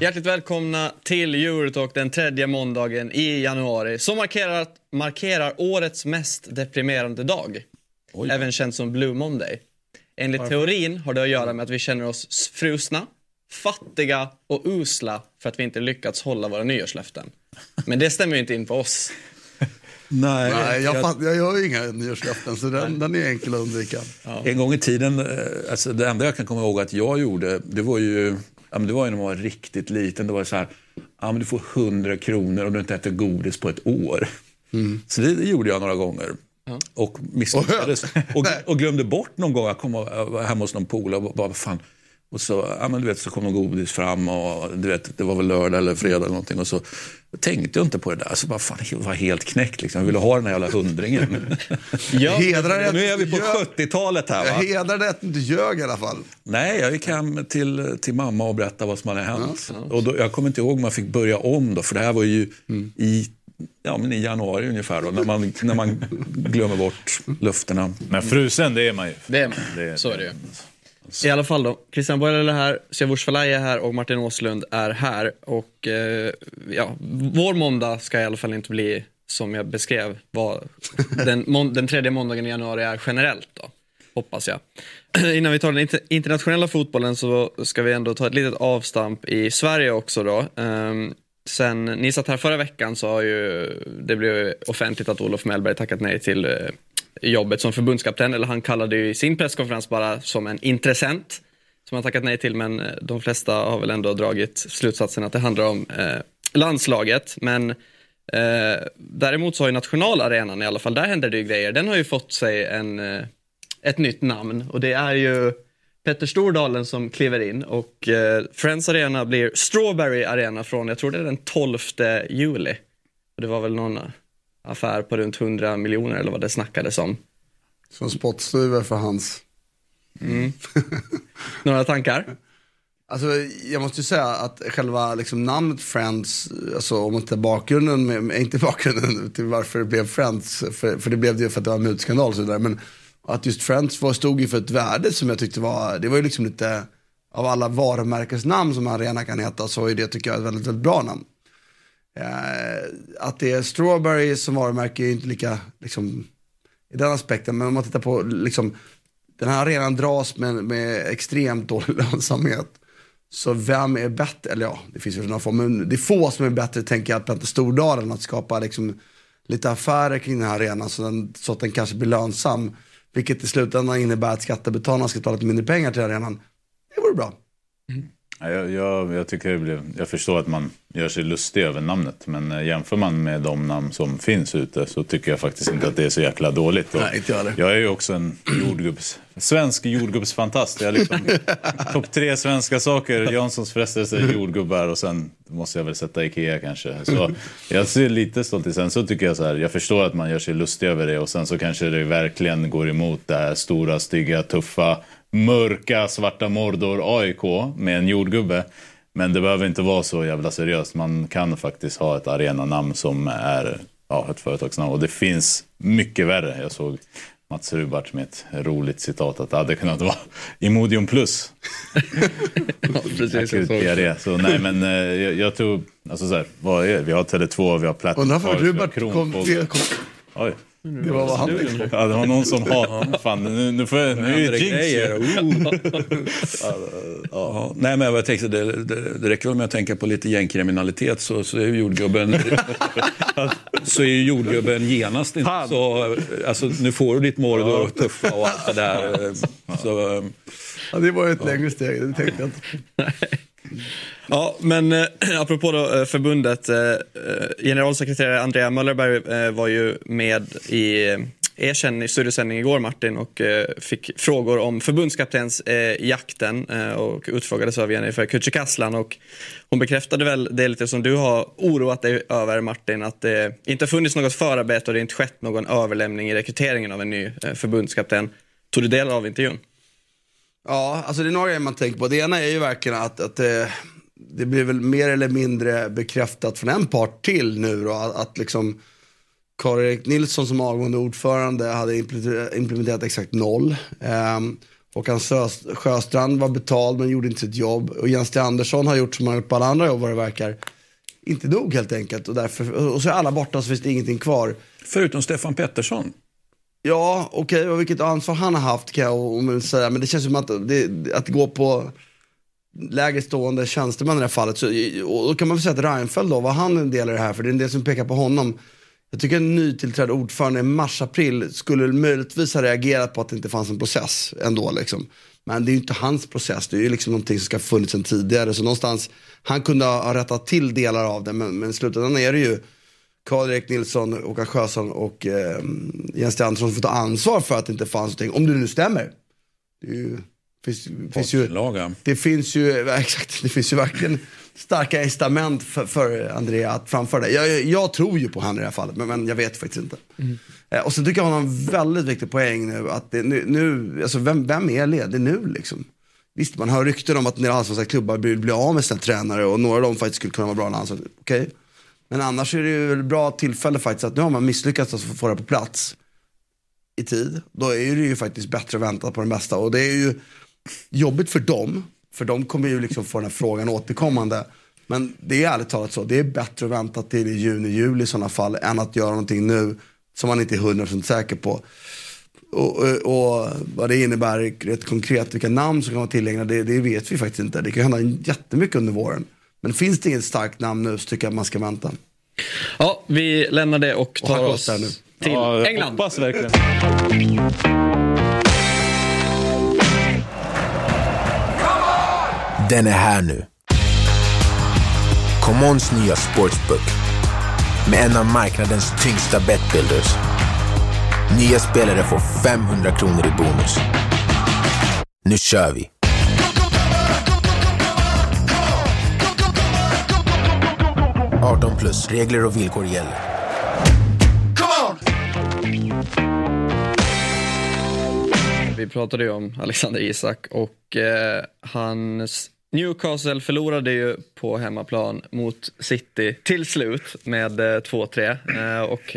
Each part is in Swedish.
Hjärtligt välkomna till Eurotalk den tredje måndagen i januari som markerar, markerar årets mest deprimerande dag. Oj. Även känd som Blue Monday. Enligt teorin har det att göra med att vi känner oss frusna, fattiga och usla för att vi inte lyckats hålla våra nyårslöften. Men det stämmer ju inte in på oss. Nej, Nej, jag, jag- jag gör ju inga nyårslöften så den, den är enkel att undvika. En gång i tiden, eh, alltså det enda jag kan komma ihåg att jag gjorde, det var ju, ja, men det var ju när man var riktigt liten. Det var så här, ja, men du får 100 kronor om du inte äter godis på ett år. Så det, det gjorde jag några gånger. Och misslyckades. Och, och glömde bort någon gång, jag kom var hemma hos någon polare och bara, vad fan. Och så, ja, men du vet, så kom någon godis fram och du vet, det var väl lördag eller fredag eller någonting. Och så tänkte jag inte på det där. Så bara, fan, jag var helt knäckt liksom. Jag ville ha den här jävla hundringen. Ja, Hedrar nu är vi på ljög- 70-talet här Jag va? hedrar det att du inte ljög i alla fall. Nej, jag gick hem till, till mamma och berättade vad som hade hänt. Och då, jag kommer inte ihåg om man fick börja om då, för det här var ju i, ja, men i januari ungefär, då, när, man, när man glömmer bort löftena. Men frusen, det är man ju. det är man. Det- Så är det ju. I alla fall då. Christian Borrell är här, Siavush Falai är här och Martin Åslund är här. Och eh, ja, vår måndag ska i alla fall inte bli som jag beskrev vad den, den tredje måndagen i januari är generellt då. Hoppas jag. Innan vi tar den inter- internationella fotbollen så ska vi ändå ta ett litet avstamp i Sverige också då. Ehm, sen ni satt här förra veckan så har ju det blivit offentligt att Olof Mellberg tackat nej till eh, jobbet som förbundskapten. Eller han kallade ju i sin presskonferens bara som en intressent som han tackat nej till. Men eh, de flesta har väl ändå dragit slutsatsen att det handlar om eh, landslaget. Men eh, däremot så har ju nationalarenan i alla fall, där händer det ju grejer. Den har ju fått sig en, eh, ett nytt namn och det är ju Petter Stordalen som kliver in och eh, Friends Arena blir Strawberry Arena från, jag tror det är den 12 juli. Och det var väl någon eh, affär på runt 100 miljoner eller vad det snackades om. Som spottstyver för hans. Några tankar? Alltså, jag måste ju säga att själva liksom, namnet Friends, alltså, om tar bakgrunden, med, inte bakgrunden till varför det blev Friends, för, för det blev det ju för att det var en mutskandal och så vidare, men att just Friends var, stod ju för ett värde som jag tyckte var, det var ju liksom lite, av alla varumärkesnamn som en arena kan heta, så är det tycker jag ett väldigt, väldigt bra namn. Eh, att det är Strawberry som varumärke är ju inte lika, liksom, i den aspekten, men om man tittar på, liksom, den här arenan dras med, med extremt dålig lönsamhet. Så vem är bättre, eller ja, det finns ju några få, men det är få som är bättre, tänker jag, Petter Stordalen att skapa liksom, lite affärer kring den här arenan så, den, så att den kanske blir lönsam. Vilket i slutändan innebär att skattebetalarna ska ta lite mindre pengar till arenan. Det vore bra. Mm. Jag, jag, jag, tycker blev, jag förstår att man gör sig lustig över namnet. Men eh, jämför man med de namn som finns ute så tycker jag faktiskt inte att det är så jäkla dåligt. Och Nej, inte jag jag är ju också en jordgubbs, svensk jordgubbsfantast. Jag liksom, topp tre svenska saker. Janssons frestelse, jordgubbar och sen måste jag väl sätta Ikea kanske. Så jag ser lite stolt i. Sen så tycker jag så här, jag förstår att man gör sig lustig över det och sen så kanske det verkligen går emot det här stora, stygga, tuffa, mörka, svarta Mordor AIK med en jordgubbe. Men det behöver inte vara så jävla seriöst. Man kan faktiskt ha ett arenanamn som är ja, ett företagsnamn. Och det finns mycket värre. Jag såg Mats Rubart med ett roligt citat att det hade kunnat vara Imodium plus. Ja, precis. Akut diarré. Så nej men eh, jag, jag tror, alltså så här, vad är det? Vi har Tele2, vi har Platt. Undrar varför vi har Rubert kom, kom, Oj. Det var vad han tänkte. Ja, det var någon som har... Fan, nu, nu får jag... Nu är det jinx. Oh. Ja, nej, men jag tänkte, det, det, det räcker väl med att tänka på lite gängkriminalitet så, så är ju jordgubben, så är ju jordgubben genast inte så... Alltså, nu får du ditt Mordor och tuffa och allt det där. Så, eh, Ja, det var ju ett längre steg, det tänkte jag inte. Ja, men eh, apropå då, eh, förbundet. Eh, eh, generalsekreterare Andrea Möllerberg eh, var ju med i eh, er sändning- studiosändning igår Martin och eh, fick frågor om förbundskaptens eh, jakten eh, och utfrågades av Jennifer Kücükaslan och hon bekräftade väl det lite som du har oroat dig över Martin att det inte funnits något förarbete och det inte skett någon överlämning i rekryteringen av en ny eh, förbundskapten. Tog du del av intervjun? Ja, alltså det är några grejer man tänker på. Det ena är ju verkligen att, att eh, det blir väl mer eller mindre bekräftat från en part till nu då, att, att liksom Karl-Erik Nilsson som avgående ordförande hade implementerat, exakt noll. Um, Håkan Sjöstrand var betald men gjorde inte sitt jobb. Och Jens T. Andersson har gjort som han gjort på alla andra jobb vad det verkar. Inte nog helt enkelt. Och, därför, och så är alla borta så finns det ingenting kvar. Förutom Stefan Pettersson. Ja, okej, och vilket ansvar han har haft kan jag säga. Men det känns som att det, att går på lägre stående tjänstemän i det här fallet. Så, och då kan man väl säga att Reinfeldt då, var han en del i det här? För det är en del som pekar på honom. Jag tycker en nytillträdd ordförande i mars-april skulle möjligtvis ha reagerat på att det inte fanns en process ändå liksom. Men det är ju inte hans process, det är ju liksom någonting som ska ha funnits sedan tidigare. Så någonstans, han kunde ha rättat till delar av det, men, men i slutändan är det ju Karl-Erik Nilsson, Håkan Sjöson och eh, Jens Andersson som får ta ansvar för att det inte fanns någonting, om det nu stämmer. Det är ju, finns, finns ju, det finns ju, exakt, det finns ju verkligen starka incitament för, för Andrea att framföra det. Jag, jag tror ju på honom i det här fallet, men, men jag vet faktiskt inte. Eh, och sen tycker jag han har en väldigt viktig poäng nu. Att det, nu, nu alltså vem, vem är ledig nu liksom? Visst, man hör rykten om att en del allsvenska klubbar vill bli av med sina tränare och några av dem faktiskt skulle kunna vara bra landslag. Okej. Men annars är det ju ett bra tillfälle faktiskt att nu har man misslyckats att få det på plats i tid. Då är det ju faktiskt bättre att vänta på det bästa. Och det är ju jobbigt för dem, för de kommer ju liksom få den här frågan återkommande. Men det är ärligt talat så, det är bättre att vänta till i juni, juli i sådana fall än att göra någonting nu som man inte är 100% säker på. Och, och, och vad det innebär rätt konkret, vilka namn som kan vara tillgängliga, det, det vet vi faktiskt inte. Det kan hända jättemycket under våren. Men finns det inget starkt namn nu så tycker jag att man ska vänta. Ja, vi lämnar det och tar Och oss till Ja, jag England. hoppas verkligen. Den är här nu. Commons nya sportsbook med en av marknadens tyngsta betbuilders. Nya spelare får 500 kronor i bonus. Nu kör vi! –18 plus. Regler och villkor gäller. Vi pratade ju om Alexander Isak och eh, hans Newcastle förlorade ju på hemmaplan mot City till slut med eh, 2-3 eh, och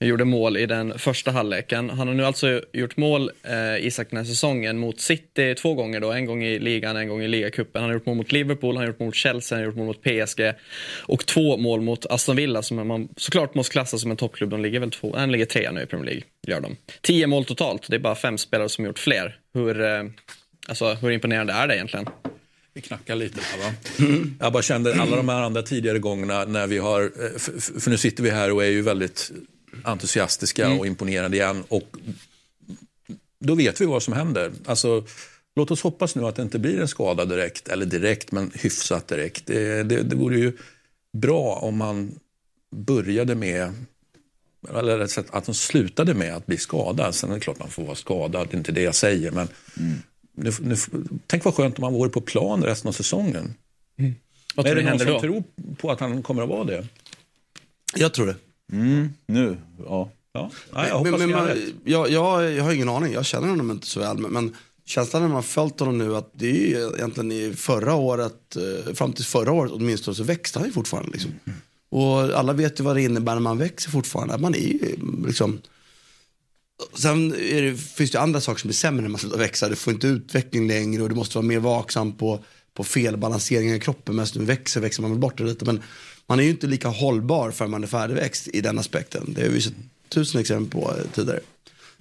gjorde mål i den första halvleken. Han har nu alltså gjort mål, eh, Isak, den här säsongen mot City två gånger då. En gång i ligan, en gång i ligacupen. Han har gjort mål mot Liverpool, han har gjort mål mot Chelsea, han har gjort mål mot PSG och två mål mot Aston Villa som man såklart måste klassa som en toppklubb. De ligger väl två, han ligger trea nu i Premier League. Gör de. Tio mål totalt, det är bara fem spelare som har gjort fler. Hur, eh, alltså, hur imponerande är det egentligen? Vi knackar lite där va. Jag bara kände alla de här andra tidigare gångerna när vi har, eh, för nu sitter vi här och är ju väldigt entusiastiska och imponerade igen. Och då vet vi vad som händer. Alltså, låt oss hoppas nu att det inte blir en skada direkt, eller direkt, men hyfsat direkt. Det, det, det vore ju bra om man började med eller rätt sagt, att de slutade med att bli skadad. Sen är det klart man får vara skadad, det är inte det jag säger. Men nu, nu, tänk vad skönt om han vore på plan resten av säsongen. Vad är det någon som då? tror på att han kommer att vara det? Jag tror det. Nu, ja. Ja, ja jag men, men, rätt. jag, jag, jag har ingen aning, jag känner honom inte så väl. Men, men känslan när man följt honom nu att det är ju egentligen i förra året, eh, fram till förra året åtminstone så växte han ju fortfarande. Liksom. Och alla vet ju vad det innebär när man växer fortfarande. Att Man är ju liksom... Sen är det, finns det andra saker som är sämre när man slutar växa. Du får inte utveckling längre och du måste vara mer vaksam på, på felbalanseringen i kroppen. Medan du växer växer man väl bort det lite. Men man är ju inte lika hållbar förrän man är färdigväxt i den aspekten. Det har vi sett tusen exempel på tidigare.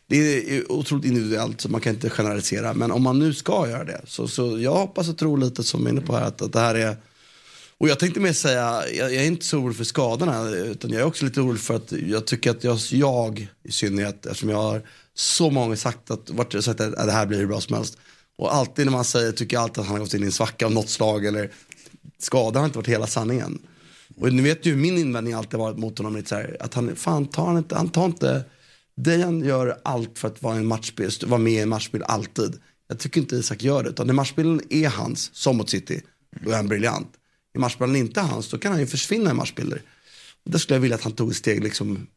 Det är otroligt individuellt så man kan inte generalisera. Men om man nu ska göra det så, så jag hoppas och tror lite som vi är inne på här att, att det här är och jag tänkte mer säga, jag, jag är inte så orolig för skadorna utan jag är också lite orolig för att jag tycker att jag, jag i synnerhet, eftersom jag har så många sagt att, varit, sagt att, det här blir hur bra som helst. Och alltid när man säger, tycker jag alltid att han har gått in i en svacka av något slag eller skada har inte varit hela sanningen. Och ni vet ju min invändning alltid varit mot honom lite så här, att han, fan tar han inte, han tar inte, Dejan gör allt för att vara, en matchbild. vara med i en matchbild alltid. Jag tycker inte Isak gör det, utan när matchbilden är hans, som mot City, då är han briljant. Är matchspelen inte hans, då kan han ju försvinna i matchbilder. Och där skulle jag vilja att han tog ett steg liksom,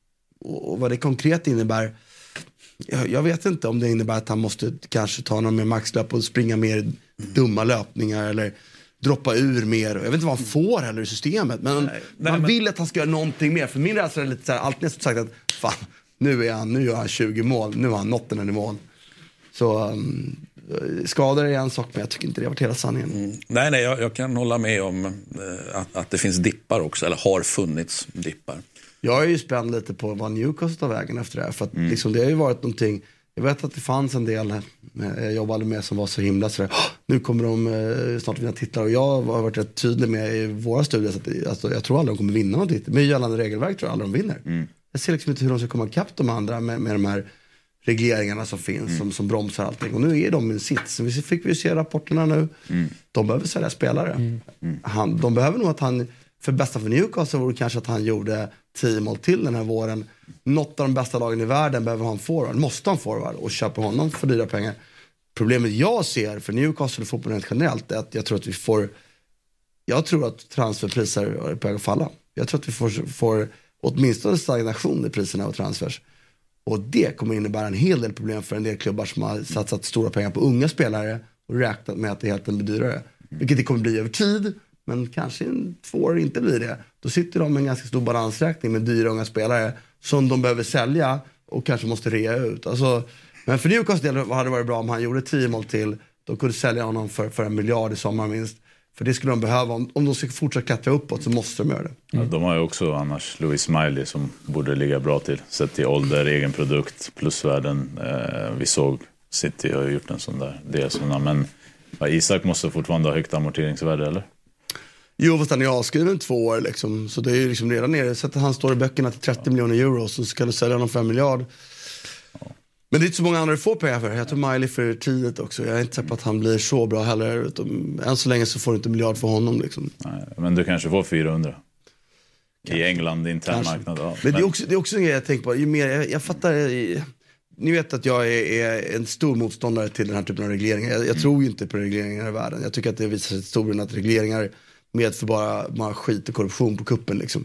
och, och vad det konkret innebär, jag, jag vet inte om det innebär att han måste kanske ta någon mer maxlöp och springa mer dumma löpningar eller droppa ur mer. Jag vet inte vad han får heller i systemet. Men nej, man men- vill att han ska göra någonting mer. För min rädsla är lite så här, alltid nästan sagt att fan, nu, är han, nu gör han 20 mål. Nu har han nått den här nivån. Så um, skador är en sak, men jag tycker inte det har varit hela sanningen. Nej, nej, jag, jag kan hålla med om eh, att, att det finns dippar också, eller har funnits dippar. Jag är ju spänd lite på vad Newcastle tar vägen efter det här. För att liksom, det har ju varit någonting, jag vet att det fanns en del jag jobbade med som var så himla sådär, "Åh, nu kommer de eh, snart vinna titlar. Och jag har varit rätt tydlig med i våra studier, så att, alltså, jag tror aldrig de kommer vinna någon titel. Med gällande regelverk tror jag aldrig de vinner. Jag ser liksom inte hur de ska komma ikapp de andra med, med de här regleringarna som finns som, som bromsar allting. Och nu är de i en sits. Vi fick vi ju se rapporterna nu. De behöver sälja spelare. Han, de behöver nog att han, för bästa för Newcastle vore kanske att han gjorde 10 mål till den här våren. Något av de bästa lagen i världen behöver ha en forward, måste ha en forward och köpa honom för dyra pengar. Problemet jag ser för Newcastle och fotbollen rent generellt är att jag tror att vi får jag tror att transferpriser är på väg att falla. Jag tror att vi får, får åtminstone stagnation i priserna och transfers. Och det kommer innebära en hel del problem för en del klubbar som har satsat stora pengar på unga spelare och räknat med att det helt enkelt blir dyrare. Vilket det kommer bli över tid, men kanske i två år inte blir det. Då sitter de med en ganska stor balansräkning med dyra unga spelare som de behöver sälja och kanske måste rea ut. Alltså, men för Newcastle hade det varit bra om han gjorde 10 mål till. De kunde sälja honom för, för en miljard i sommar minst. För det skulle de behöva. Om, om de ska fortsätta klättra uppåt så måste de göra det. Ja, de har ju också annars Louis Smiley som borde ligga bra till. Sett till ålder, egen produkt, plusvärden. Eh, vi såg City har ju gjort en sån där del. Såna, men ja, Isak måste fortfarande ha högt amorteringsvärde, eller? Jo, fast han är avskriven två år liksom. Så det är ju liksom redan nere. Så att han står i böckerna till 30 miljoner euro så ska du sälja honom för en miljard. Men det är inte så många andra du får pengar för. Jag tror Miley för tidigt också. Jag är inte säker på att han blir så bra heller. Utan, än så länge så får du inte en miljard för honom liksom. Nej, men du kanske får 400. I England, intern Kanske. marknad. Ja. Men det är också, det är också en grej jag tänker på. Ju mer, jag, jag fattar, eh, ni vet att jag är, är en stor motståndare till den här typen av regleringar. Jag, jag tror ju inte på regleringar i världen. Jag tycker att det visar sig historien att regleringar medför bara, bara skit och korruption på kuppen liksom.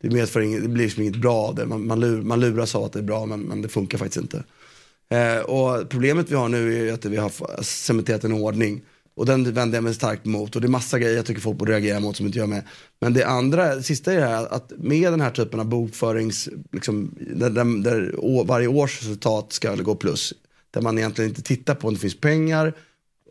Det, medför inget, det blir liksom inget bra av det. Man, man, lur, man luras av att det är bra men, men det funkar faktiskt inte. Eh, och problemet vi har nu är ju att vi har cementerat en ordning. Och den vänder jag mig starkt emot. Och det är massa grejer jag tycker folk borde reagera mot som inte gör med. Men det andra, det sista är det här att med den här typen av bokförings, liksom, där, där, där varje års resultat ska gå plus. Där man egentligen inte tittar på om det finns pengar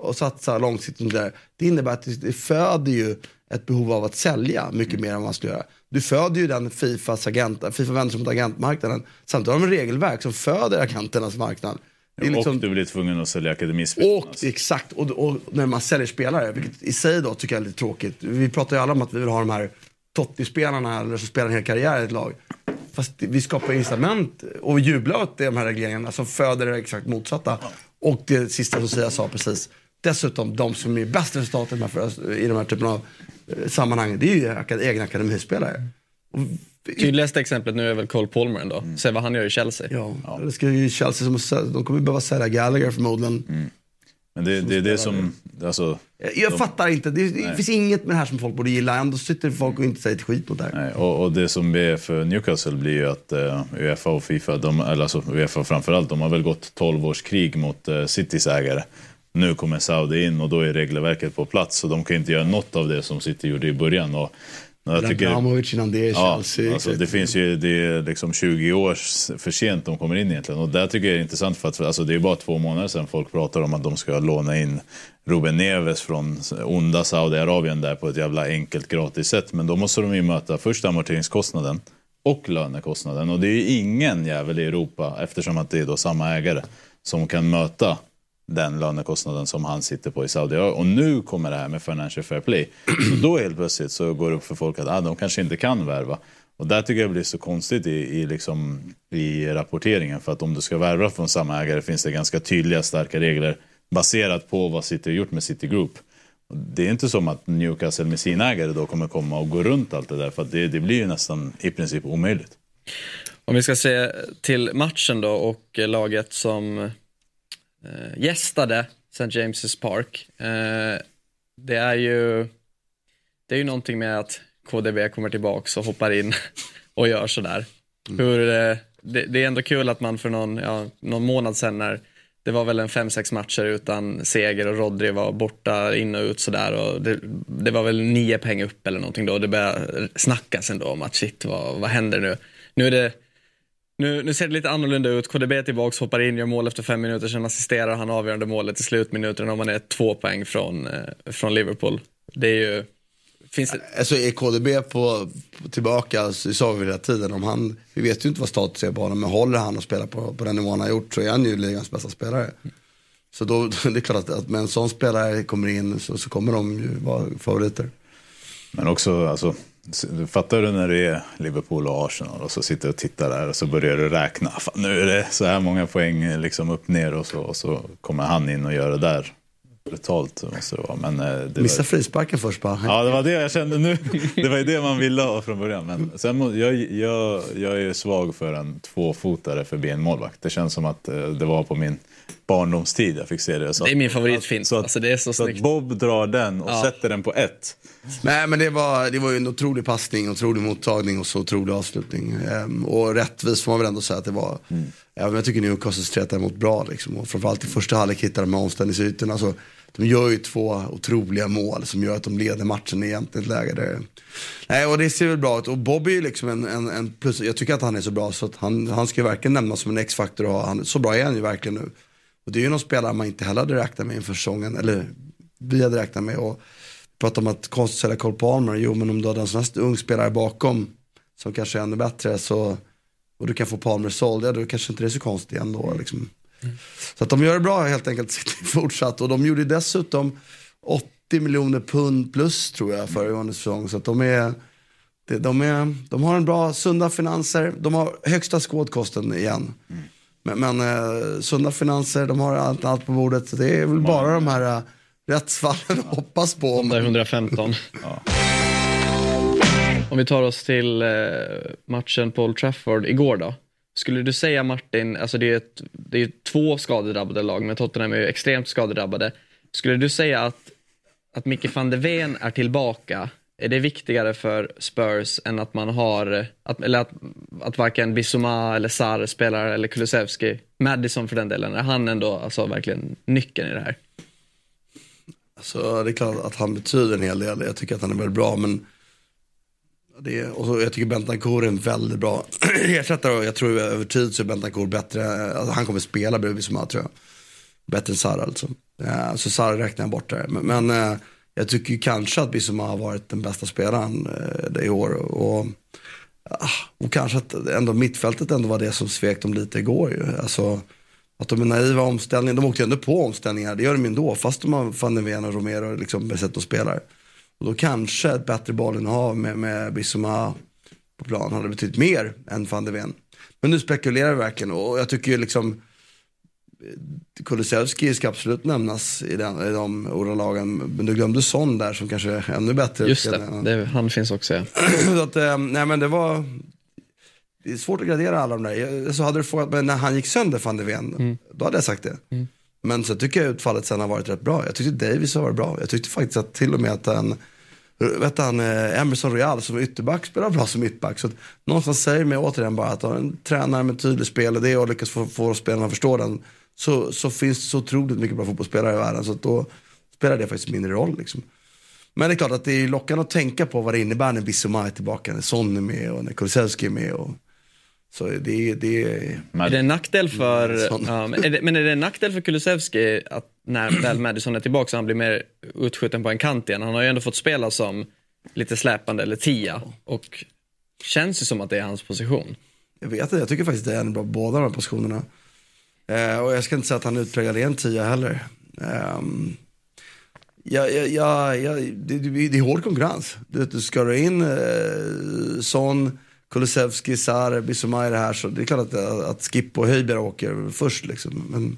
och satsar långsiktigt. och Där. Det innebär att det, föder ju ett behov av att sälja mycket mer än vad man skulle göra. Du föder ju den Fifas agent, Fifa vänder sig mot agentmarknaden. Samtidigt har de regelverk som föder agenternas marknad. Liksom- Och du blir tvungen att sälja akademispelarna. och, exakt, och, och när man säljer spelare, vilket i sig då tycker jag är lite tråkigt. Vi pratar ju alla om att vi vill ha de här Totti-spelarna eller som spelar en hel karriär i ett lag. Fast vi skapar incitament och jublar åt de här regleringarna som föder det exakt motsatta. Och det sista som Sia sa precis. Dessutom, de som är bäst resultat i de här, i de här typen av eh, sammanhang, det är ju egna akademispelare. Och, Tydligaste exemplet nu är väl Cole Palmer ändå. Se vad han gör i Chelsea. ja, Det ska ju Chelsea som, de kommer behöva sälja Gallagher förmodligen. Men det, det är det som... Alltså, Jag, jag fattar inte. Det, det finns inget med det här som folk borde gilla. Ändå sitter folk och inte säger ett skit mot det här. Nej, och, och det som är för Newcastle blir ju att uh, Uefa och Fifa, de, eller alltså Uefa framförallt, de har väl gått 12 års krig mot uh, Citys ägare. Nu kommer Saudi in och då är regelverket på plats så de kan inte göra något av det som City gjorde i början. Och, jag tycker, innan det, ja, Chelsea. alltså, det finns ju det är liksom 20 år för sent de kommer in egentligen. Och där tycker jag det är intressant för att alltså, det är bara två månader sedan folk pratar om att de ska låna in Ruben Neves från onda Saudiarabien där på ett jävla enkelt gratis sätt. Men då måste de ju möta först amorteringskostnaden och lönekostnaden. Och det är ju ingen jävel i Europa, eftersom att det är då samma ägare, som kan möta den lönekostnaden som han sitter på i Saudiarabien. Och nu kommer det här med Financial Fair Play. Så då helt plötsligt så går det upp för folk att ah, de kanske inte kan värva. Och där tycker jag det blir så konstigt i, i, liksom, i rapporteringen. För att om du ska värva från samma ägare finns det ganska tydliga starka regler baserat på vad City har gjort med City Group. Och det är inte som att Newcastle med sina ägare då kommer komma och gå runt allt det där. För att det, det blir ju nästan i princip omöjligt. Om vi ska se till matchen då och laget som eh, gästade St. James's Park. Eh, det är ju det är ju någonting med att KDB kommer tillbaks och hoppar in och gör sådär. Hur, eh, det, det är ändå kul att man för någon, ja, någon månad sedan när det var väl en fem sex matcher utan seger och Rodri var borta in och ut sådär. Och det, det var väl nio poäng upp eller någonting då. Det började snackas ändå om att shit, vad, vad händer nu? Nu är det nu, nu ser det lite annorlunda ut. KDB är tillbaka, hoppar in, gör mål efter fem minuter, sen assisterar han avgörande målet i slutminuten om man är två poäng från, eh, från Liverpool. Det är ju... Finns det... Alltså är KDB på, på tillbaka, så det sa vi hela tiden, om han, vi vet ju inte vad status är på honom, men håller han och spelar på, på den nivån han har gjort så är han ju ligans bästa spelare. Så då, det är klart att, att med en sån spelare kommer in så, så kommer de ju vara favoriter. Men också, alltså, fattar du när det är Liverpool och Arsenal och så sitter du och tittar där och så börjar du räkna. Fan, nu är det så här många poäng liksom upp ner och så, och så kommer han in och gör det där. Brutalt måste det vara. Men, eh, det Missa var... frisparken först bara. Ja, det var det jag kände nu. Det var ju det man ville ha från början. Men sen, jag, jag, jag är svag för en tvåfotare förbi en målvakt. Det känns som att eh, det var på min barndomstid jag fick se det. Så Det är min favoritfint. Så att, Alltså, det är så så att. Bob drar den och Ja. sätter den på ett. Nej men det var, det var ju en otrolig passning, otrolig mottagning och så otrolig avslutning. Ehm, och rättvis får man väl ändå säga att det var. Även om jag tycker Newcastle stretar emot bra liksom. Och framförallt i första halvlek hittar de omställningsytorna. Så de gör ju två otroliga mål som gör att de leder matchen egentligen i ett läge där. Nej och det ser väl bra ut. Och Bobby är liksom en, en, en plus. Jag tycker att han är så bra så att han, han ska ju verkligen nämnas som en X-faktor. Han, så bra är han ju verkligen nu. Och det är ju någon spelare man inte heller hade räknat med inför säsongen. Eller vi hade räknat med. Och pratar om att konstigt sälja Cole Palmer. Jo, men om du har en sån här ung spelare bakom som kanske är ännu bättre så, och du kan få Palmer såld, ja då kanske inte det är så konstigt ändå. Liksom. Så att de gör det bra helt enkelt City fortsatt. Och de gjorde dessutom 80 miljoner pund plus tror jag föregående säsong. Så att de är, de är, de har en bra, sunda finanser. De har högsta skådkosten igen. Men, men eh, sunda finanser, de har allt, allt på bordet. Så det är väl bara de här eh, rättsfallen att hoppas på. Om, Där 115. Om vi tar oss till eh, matchen på Old Trafford igår då. Skulle du säga Martin, alltså det är, ett, det är två skadedrabbade lag, men Tottenham är ju extremt skadedrabbade. Skulle du säga att, att Micke van de Ven är tillbaka, är det viktigare för Spurs än att man har, att, eller att, att varken Bissouma eller Sarr spelar, eller Kulusevski, Madison för den delen, är han ändå alltså verkligen nyckeln i det här? Alltså det är klart att han betyder en hel del. Jag tycker att han är väldigt bra. Men det och så, jag tycker Bentancourt är en väldigt bra ersättare. Och jag tror över tid så är Bentancourt bättre. Alltså, han kommer spela bredvid Bissoma. tror jag. Bättre än Sarr alltså. Ja, så Sarr räknar jag bort där. Men, men eh, jag tycker ju kanske att Bissouma har varit den bästa spelaren eh, i år. Och, ah, och kanske att ändå mittfältet ändå var det som svek dem lite igår ju. Alltså, att de är naiva omställningar. De åkte ju ändå på omställningar. Det gör de ju ändå. Fast de har van de Ven och Romero liksom sätt att spela. Och då kanske ett bättre bollinnehav med, med Bissouma på plan hade betytt mer än van de Ven. Men nu spekulerar vi verkligen och jag tycker ju liksom Kulusevski ska absolut nämnas i, den, i de ordalagen. Men du glömde Son där som kanske är ännu bättre. Just det, det han finns också ja. så att, eh, nej men det var, det är svårt att gradera alla de där. Så hade du frågat mig när han gick sönder van der Ven, då hade jag sagt det. Men så tycker jag utfallet sen har varit rätt bra. Jag tyckte Davis har varit bra. Jag tyckte faktiskt att till och med att han, vet han, eh, Emerson Royal som ytterback spelar bra som mittback. Så att någonstans säger mig återigen bara att en tränare med tydlig spel och det och lyckas få, få spelarna att förstå den. Så, så finns det så otroligt mycket bra fotbollsspelare i världen. Så att då spelar det faktiskt mindre roll liksom. Men det är klart att det är lockande att tänka på vad det innebär när Bissouma är tillbaka, när Son är med och när Kulusevski är med. Och, så det, är- det är... Är det en nackdel för, ja, men, är det, men är det en nackdel för Kulusevski att när väl Madison är tillbaka så han blir mer utskjuten på en kant igen? Han har ju ändå fått spela som lite släpande eller tia och känns ju som att det är hans position. Jag vet inte, jag tycker faktiskt det är en bra båda de här positionerna. Eh, och jag ska inte säga att han utpräglad är en tia heller. Eh, ja, ja, ja, ja, det, det, det är hård konkurrens. Du, du ska du in eh, Son, Kulusevski, Sarr, Bissouma i det här så det är klart att, att Skip och Höjberg åker först liksom. Men,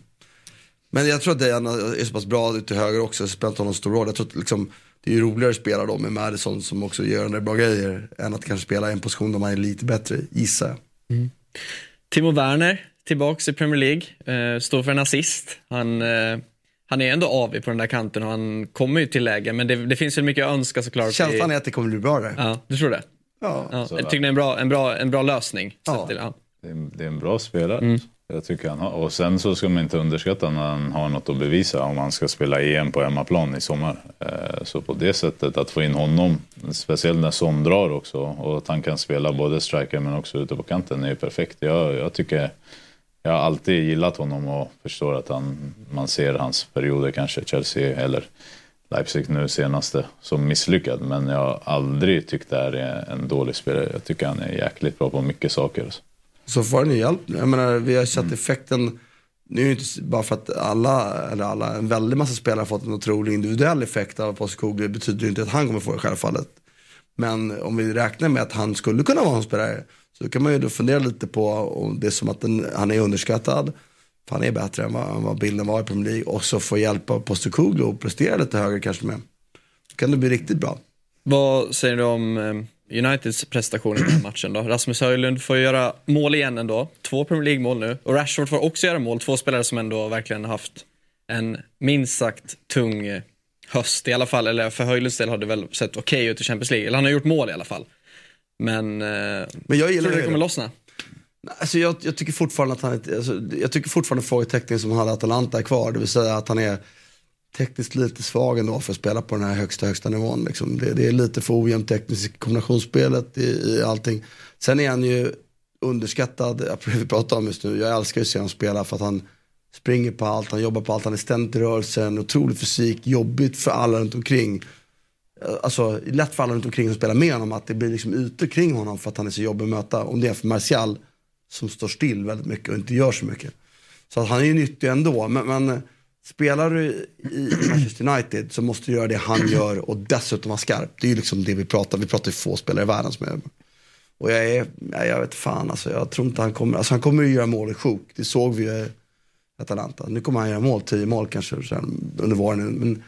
men jag tror att Dejan är så pass bra ute till höger också, så det spelar inte någon stor roll. Jag tror att liksom, det är ju roligare att spela då med Madison som också gör en del bra grejer än att kanske spela i en position där man är lite bättre, gissar jag. Mm. Timo Werner, tillbaks i Premier League, eh, står för en assist. Han, eh, han är ändå avig på den där kanten och han kommer ju till läge, men det, det finns ju mycket att önska såklart. Känslan är att det kommer bli bra där. Ja, du tror det? Ja. Ja, jag tycker det är en bra, en bra, en bra lösning. Ja. Till- ja. Det är, det är en bra spelare. Mm. Jag tycker han har. Och sen så ska man inte underskatta när han har något att bevisa om han ska spela EM på hemmaplan i sommar. Eh, Så på det sättet, att få in honom, speciellt när Son drar också, och att han kan spela både striker men också ute på kanten är ju perfekt. Jag, jag tycker, jag har alltid gillat honom och förstår att han, man ser hans perioder, kanske Chelsea eller Leipzig nu senaste, som misslyckad. Men jag har aldrig tyckt det här är en dålig spelare. Jag tycker han är jäkligt bra på mycket saker. Så får han ju hjälp nu. Jag menar, vi har sett effekten, nu är det inte bara för att alla, eller alla, en väldig massa spelare har fått en otrolig individuell effekt av Postkoglu. Det betyder ju inte att han kommer få det självfallet. Men om vi räknar med att han skulle kunna vara en spelare, så kan man ju då fundera lite på om det är som att den, han är underskattad. För han är bättre än vad, än vad bilden var i Premier League. Och så få hjälp av att och prestera lite högre kanske med. Då kan det bli riktigt bra. Vad säger du om eh, Uniteds prestation i den här matchen då? Rasmus Höjlund får göra mål igen ändå. Två Premier League-mål nu. Och Rashford får också göra mål. Två spelare som ändå verkligen haft en minst sagt tung eh, höst i alla fall. Eller för Höjlunds del har det väl sett okej ut i Champions League. Eller han har gjort mål i alla fall. Men, eh, Men jag gillar tror du det kommer lossna? Alltså jag, jag tycker fortfarande att han är, alltså, jag tycker fortfarande frågetecknen som han hade Atalanta är kvar. Det vill säga att han är tekniskt lite svag ändå för att spela på den här högsta, högsta nivån. Liksom. Det, det är lite för ojämnt tekniskt i kombinationsspelet i, i allting. Sen är han ju underskattad, vi pratar om just nu. Jag älskar ju att se honom spela för att han springer på allt, han jobbar på allt, han är ständigt i rörelsen, otrolig fysik, jobbigt för alla runt omkring. Alltså lätt för alla runt omkring som spelar med honom att det blir liksom ute kring honom för att han är så jobbig att möta. Om det är för Martial som står still väldigt mycket och inte gör så mycket. Så att han är ju nyttig ändå. Men, men eh, spelar du i Manchester United så måste du göra det han gör och dessutom vara skarp. Det är ju liksom det vi pratar Vi pratar ju få spelare i världen som är och jag är, jag vet fan alltså, jag tror inte han kommer, alltså han kommer ju göra mål i sjok. Det såg vi ju i Atalanta. Nu kommer han göra mål, tio mål kanske sen, under våren. Men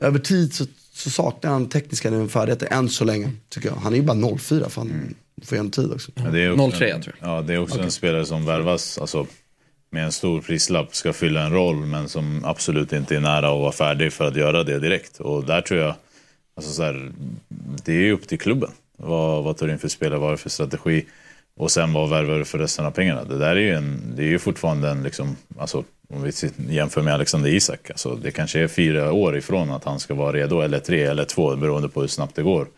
över tid så, så saknar han tekniska färdigheter än så länge, tycker jag. Han är ju bara 04, fan. Får ge honom tid också. Men det är också, 0-3 tror Ja, det är också en spelare som värvas alltså, med en stor prislapp, ska fylla en roll men som absolut inte är nära att vara färdig för att göra det direkt. Och där tror jag, alltså så här, det är ju upp till klubben. Vad, vad tar du in för spelare, vad är det för strategi? Och sen vad värvar du för resten av pengarna? Det där är ju, en, det är ju fortfarande en, liksom, alltså, om vi jämför med Alexander Isak, alltså, det kanske är fyra år ifrån att han ska vara redo, eller tre eller två, beroende på hur snabbt det går.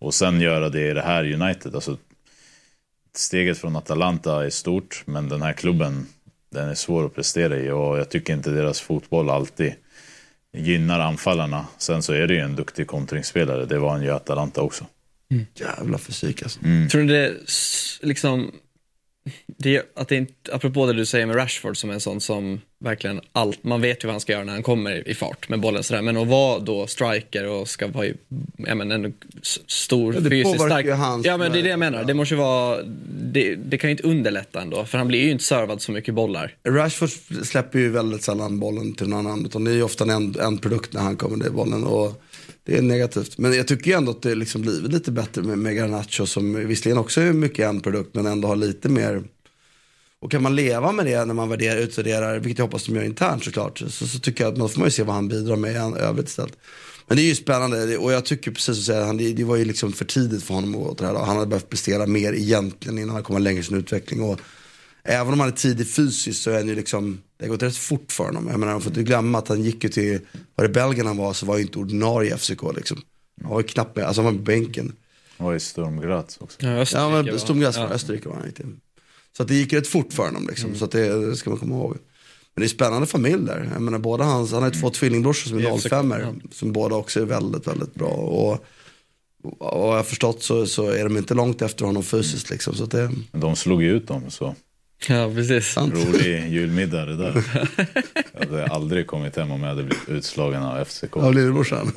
Och sen göra det i det här United, alltså steget från Atalanta är stort, men den här klubben, den är svår att prestera i och jag tycker inte deras fotboll alltid gynnar anfallarna. Sen så är det ju en duktig kontringsspelare, det var han ju i Atalanta också. Jävla fysik alltså. Tror du det liksom, det, att det inte, apropå det du säger med Rashford som är en sån som verkligen allt, man vet ju vad han ska göra när han kommer i fart med bollen sådär, men att vara då striker och ska vara i, ja men en stor, Ja, fysiskt stark. Ja men det är det jag menar, det måste vara, det, det kan ju inte underlätta ändå, för han blir ju inte servad så mycket bollar. Rashford släpper ju väldigt sällan bollen till någon annan. Utan det är ju ofta en, en produkt när han kommer till bollen. Och det är negativt. Men jag tycker ju ändå att det liksom blivit lite bättre med, med Garnacho. Som visserligen också är mycket en produkt men ändå har lite mer. Och kan man leva med det när man värderar, utvärderar, vilket jag hoppas de gör internt såklart. Så, så tycker jag att man får man ju se vad han bidrar med i övrigt istället. Men det är ju spännande och jag tycker precis som du säger, han, det, var ju liksom för tidigt för honom att det här. Han hade behövt prestera mer egentligen innan han kommer längre i sin utveckling. Och även om han är tidig fysiskt så är han ju liksom, det har gått rätt fort för honom. Jag menar, man får inte glömma att han gick ju till, var det Belgien han var så var ju inte ordinarie i FCK liksom. Han var ju knappt med, alltså han var på bänken. Han var i Sturm Graz också. Ja, Ja Österrike men från ja. Österrike var han inte. Så att det gick rätt fort för honom liksom. Så att det, det ska man komma ihåg. Men det är spännande familj där. Jag menar båda hans, han har ju två tvillingbrorsor som är FCK, 05 ja. Som båda också är väldigt, väldigt bra. Och, och jag har förstått så, så är de inte långt efter honom fysiskt liksom. Så att det, de slog ju ut dem, så Ja, precis. Sant. rolig julmiddag det där. Jag hade aldrig kommit hem om jag hade blivit utslagen av FCK. Av lillebrorsan.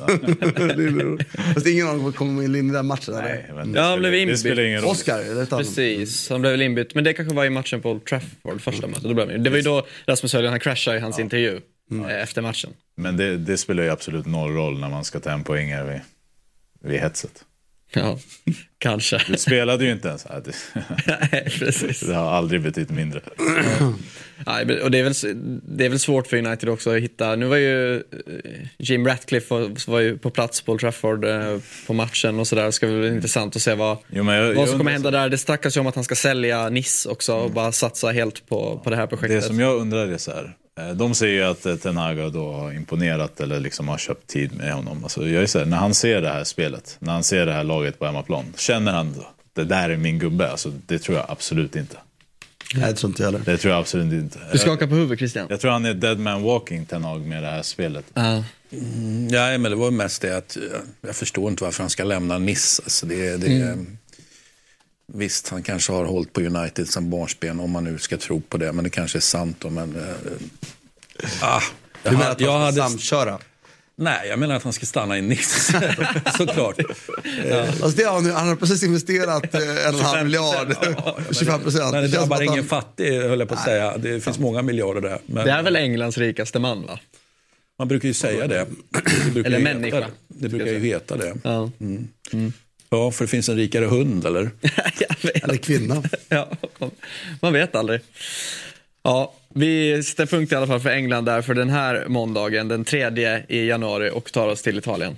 Lillebror. Fast ingen av dem kommer in i den där matchen eller? Nej, men Ja, det, blev spelar, det inbytt. spelar ingen roll. Oscar, det är Precis, han blev väl inbytt. Men det kanske var i matchen på Old Trafford, första mötet. Då blev han- Det var ju då Rasmus Höjlund, han kraschade i hans intervju eh, efter matchen. Men det, det spelar ju absolut noll roll när man ska ta en poäng vid, vid hetset. Ja, kanske. Du spelade ju inte ens. Det, Nej, precis. det har aldrig betytt mindre. Nej, och det är, väl, det är väl svårt för United också att hitta. Nu var ju eh, Jim Ratcliffe var, ju på plats på Old Trafford eh, på matchen och sådär. Det ska bli intressant att se vad, Jo, jag, vad som kommer hända där. Det snackas ju om att han ska sälja Nice också och bara satsa helt på, på det här Det projektet. som jag undrar är så här. Eh, De säger ju att eh, Ten Hag då har imponerat eller liksom har köpt tid med honom. Alltså jag är så här, när han ser det här spelet, när han ser det här laget på hemmaplan, känner han då, det där är min gubbe? Alltså, det tror jag absolut inte. Nej, det tror inte jag heller. Det tror jag absolut inte. Du skakar på huvudet Christian. Jag tror han är dead man walking, Ten Hag, med det här spelet. Ja. Nej, men det var mest det att eh, jag förstår inte varför han ska lämna Nice. Alltså det, det, Visst, han kanske har hållit på United som barnsben om man nu ska tro på det. Men det kanske är sant då. Men, eh, ah, Du menar att han hade, samköra? nej, jag menar att han ska stanna i Nice. Såklart. Alltså det har han, han har precis investerat eh, en halv miljard. 25 procent. Men det drabbar ingen fattig, höll jag på att säga. Det finns många miljarder där. Men Det är väl Englands rikaste man va? Man brukar ju säga det. det Eller människa, Heta, det. brukar ju heta det. Ja. Ja, för det finns en rikare hund, eller? Eller kvinna. Ja, man vet aldrig. Ja, vi sätter punkt i alla fall för England där för den här måndagen, den tredje i januari och tar oss till Italien.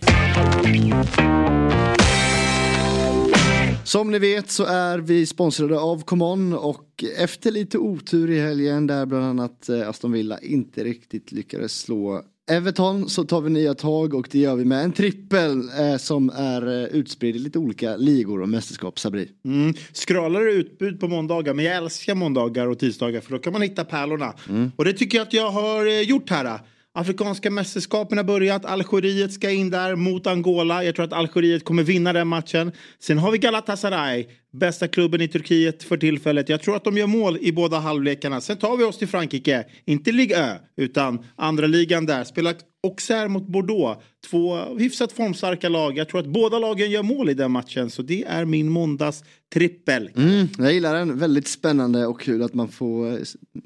Som ni vet så är vi sponsrade av Common och efter lite otur i helgen där bland annat eh, Aston Villa inte riktigt lyckades slå Everton så tar vi nya tag och det gör vi med en trippel eh, som är eh, utspridd i lite olika ligor och mästerskap Sabri. Mm. Skralare utbud på måndagar, men jag älskar måndagar och tisdagar för då kan man hitta pärlorna. Och det tycker jag att jag har eh, gjort här. Afrikanska mästerskapen har börjat, Algeriet ska in där mot Angola. Jag tror att Algeriet kommer vinna den matchen. Sen har vi Galatasaray, bästa klubben i Turkiet för tillfället. Jag tror att de gör mål i båda halvlekarna. Sen tar vi oss till Frankrike, inte Ligue Ö, utan andra ligan där. Spelar Auxerre mot Bordeaux. Två hyfsat formstarka lag. Jag tror att båda lagen gör mål i den matchen. Så det är min måndags trippel. Mm, jag gillar den, väldigt spännande och kul att man får eh,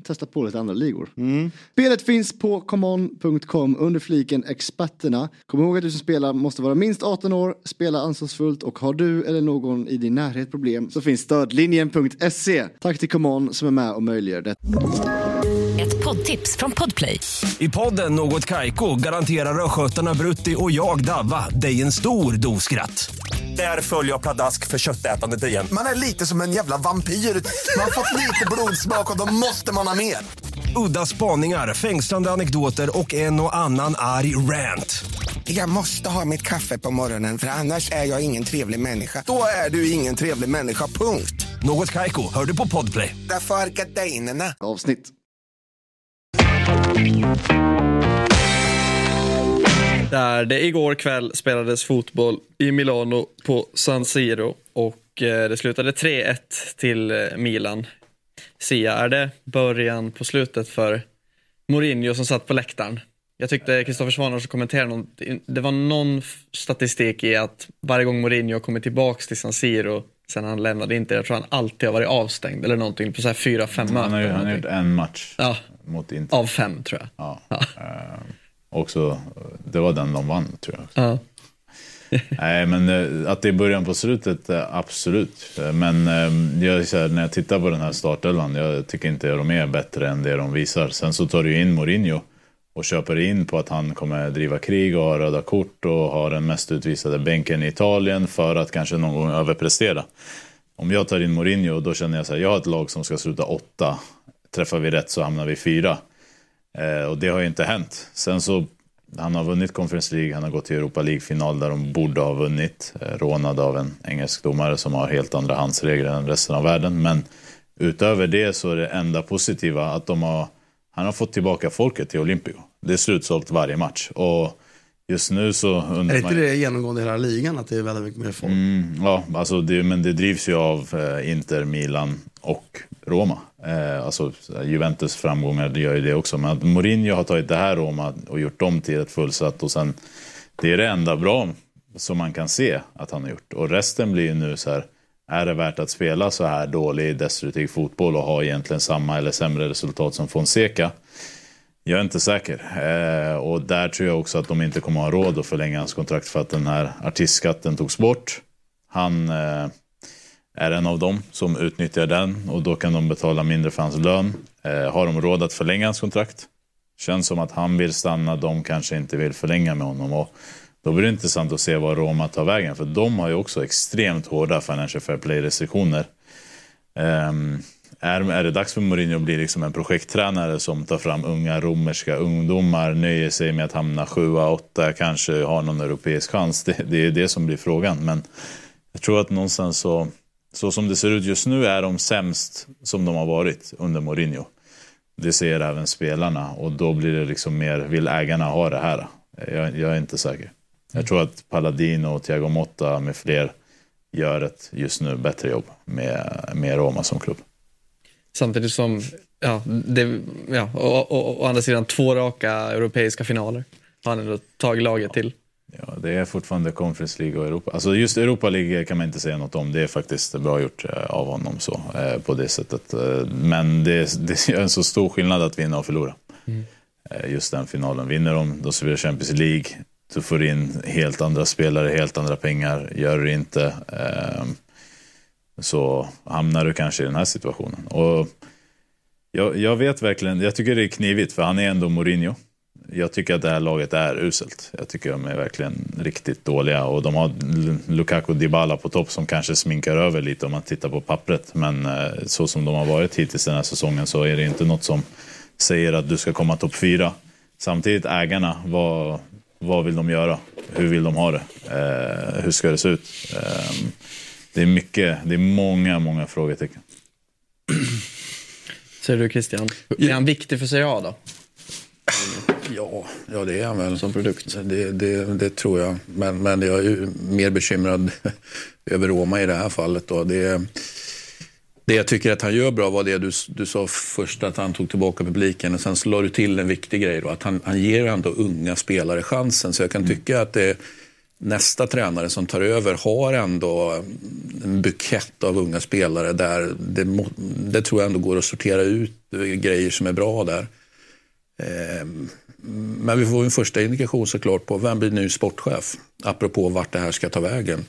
testa på lite andra ligor. Spelet finns på common.com under fliken experterna. Kom ihåg att du som spelar måste vara minst 18 år, spela ansvarsfullt och har du eller någon i din närhet problem så finns stödlinjen.se. Tack till Common som är med och möjliggör det. Ett poddtips från Podplay. I podden Något Kaiko garanterar östgötarna Brutti och jag, Davva, dig en stor dos skratt. Där följer jag pladask för köttätandet igen. Man är lite som en jävla vampyr. Man har fått lite blodsmak och då måste man ha mer. Udda spaningar, fängslande anekdoter och en och annan arg rant. Jag måste ha mitt kaffe på morgonen för annars är jag ingen trevlig människa. Då är du ingen trevlig människa, punkt. Något Kaiko, hör du på Podplay. Därför är gardinerna. Avsnitt. Där det igår kväll spelades fotboll i Milano på San Siro och eh, det slutade 3-1 till eh, Milan. Sia, är det början på slutet för Mourinho som satt på läktaren? Jag tyckte Kristoffer Svanar som kommenterade någon, det var någon statistik i att varje gång Mourinho kommer tillbaks till San Siro sen han lämnade inte, jag tror han alltid har varit avstängd eller någonting på så här fyra, fem möten. Han har, han har gjort en match Ja, mot Inter. av fem tror jag. Ja. Ja. Eh, också, det var den de vann, tror jag. Ja. Nej, men eh, att det är början på slutet, eh, absolut. Eh, men ehm, jag, så här, när jag tittar på den här startelvan, jag tycker inte de är bättre än det de visar. Sen så tar du ju in Mourinho och köper in på att han kommer driva krig och ha röda kort och ha den mest utvisade bänken i Italien för att kanske någon gång överprestera. Om jag tar in Mourinho, då känner jag så här, jag har ett lag som ska sluta åtta. Träffar vi rätt så hamnar vi fyra. Eh, och det har ju inte hänt. Sen så, han har vunnit Conference League, han har gått till Europa League-final där de borde ha vunnit. Eh, rånad av en engelsk domare som har helt andra handsregler än resten av världen. Men utöver det så är det enda positiva att de har, han har fått tillbaka folket till Olympio. Det är slutsålt varje match. Och just nu så Är inte det genomgående i hela ligan att det är väldigt mycket mer folk? Mm, ja, alltså det, men det drivs ju av eh, Inter, Milan och Roma. Eh, alltså Juventus framgångar gör ju det också. Men att Mourinho har tagit det här Roma och gjort dem till ett fullsatt och sen det är det enda bra som man kan se att han har gjort. Och resten blir ju nu så här, är det värt att spela så här dålig destruktiv fotboll och ha egentligen samma eller sämre resultat som Fonseca? Jag är inte säker. Eh, och där tror jag också att de inte kommer ha råd att förlänga hans kontrakt för att den här artistskatten togs bort. Han eh, är en av dem som utnyttjar den och då kan de betala mindre för hans lön. Eh, har de råd att förlänga hans kontrakt? Känns som att han vill stanna, de kanske inte vill förlänga med honom. Och då blir det intressant att se var Roma tar vägen, för de har ju också extremt hårda Financial Fair Play-restriktioner. Ehm, är, är det dags för Mourinho att bli liksom en projekttränare som tar fram unga romerska ungdomar, nöjer sig med att hamna sjua, åtta, kanske har någon europeisk chans? Det, det är det som blir frågan. Men jag tror att någonstans så, så som det ser ut just nu är de sämst som de har varit under Mourinho. Det ser även spelarna och då blir det liksom mer, vill ägarna ha det här? Jag, jag är inte säker. Jag tror att Palladino och Thiago Motta med fler gör ett just nu bättre jobb med, med Roma som klubb. Samtidigt som, ja, det, ja och, och, å andra sidan två raka europeiska finaler. Har han ändå tagit laget till. Ja, det är fortfarande Conference League och Europa. Alltså just Europa League kan man inte säga något om. Det är faktiskt bra gjort eh, av honom så, eh, på det sättet. Eh, Men det, det är en så stor skillnad att vinna och förlora. Mm. Just den finalen. Vinner de, då spelar Champions League. Du får in helt andra spelare, helt andra pengar. Gör du inte så hamnar du kanske i den här situationen. Och jag, jag vet verkligen, jag tycker det är knivigt för han är ändå Mourinho. Jag tycker att det här laget är uselt. Jag tycker de är verkligen riktigt dåliga och de har Lukaku och Dybala på topp som kanske sminkar över lite om man tittar på pappret. Men eh, så som de har varit hittills den här säsongen så är det inte något som säger att du ska komma topp fyra. Samtidigt ägarna, vad, vad vill de göra? Hur vill de ha det? Eh, hur ska det se ut? Eh, det är mycket, det är många, många frågetecken. Säger du Christian? Är han viktig för Serie A då? Ja, ja det är han väl. Som produkt? Det, det, det tror jag. Men, men jag är ju mer bekymrad över Roma i det här fallet. Då. Det, det jag tycker att han gör bra var det du, du sa först, att han tog tillbaka publiken. Och sen så la du till en viktig grej, då, att han, han ger ändå unga spelare chansen. Så jag kan tycka att det, nästa tränare som tar över har ändå en bukett av unga spelare där det, det tror jag ändå går att sortera ut grejer som är bra där. Ehm, Men vi får en första indikation såklart på vem blir ny sportchef? Apropå vart det här ska ta vägen.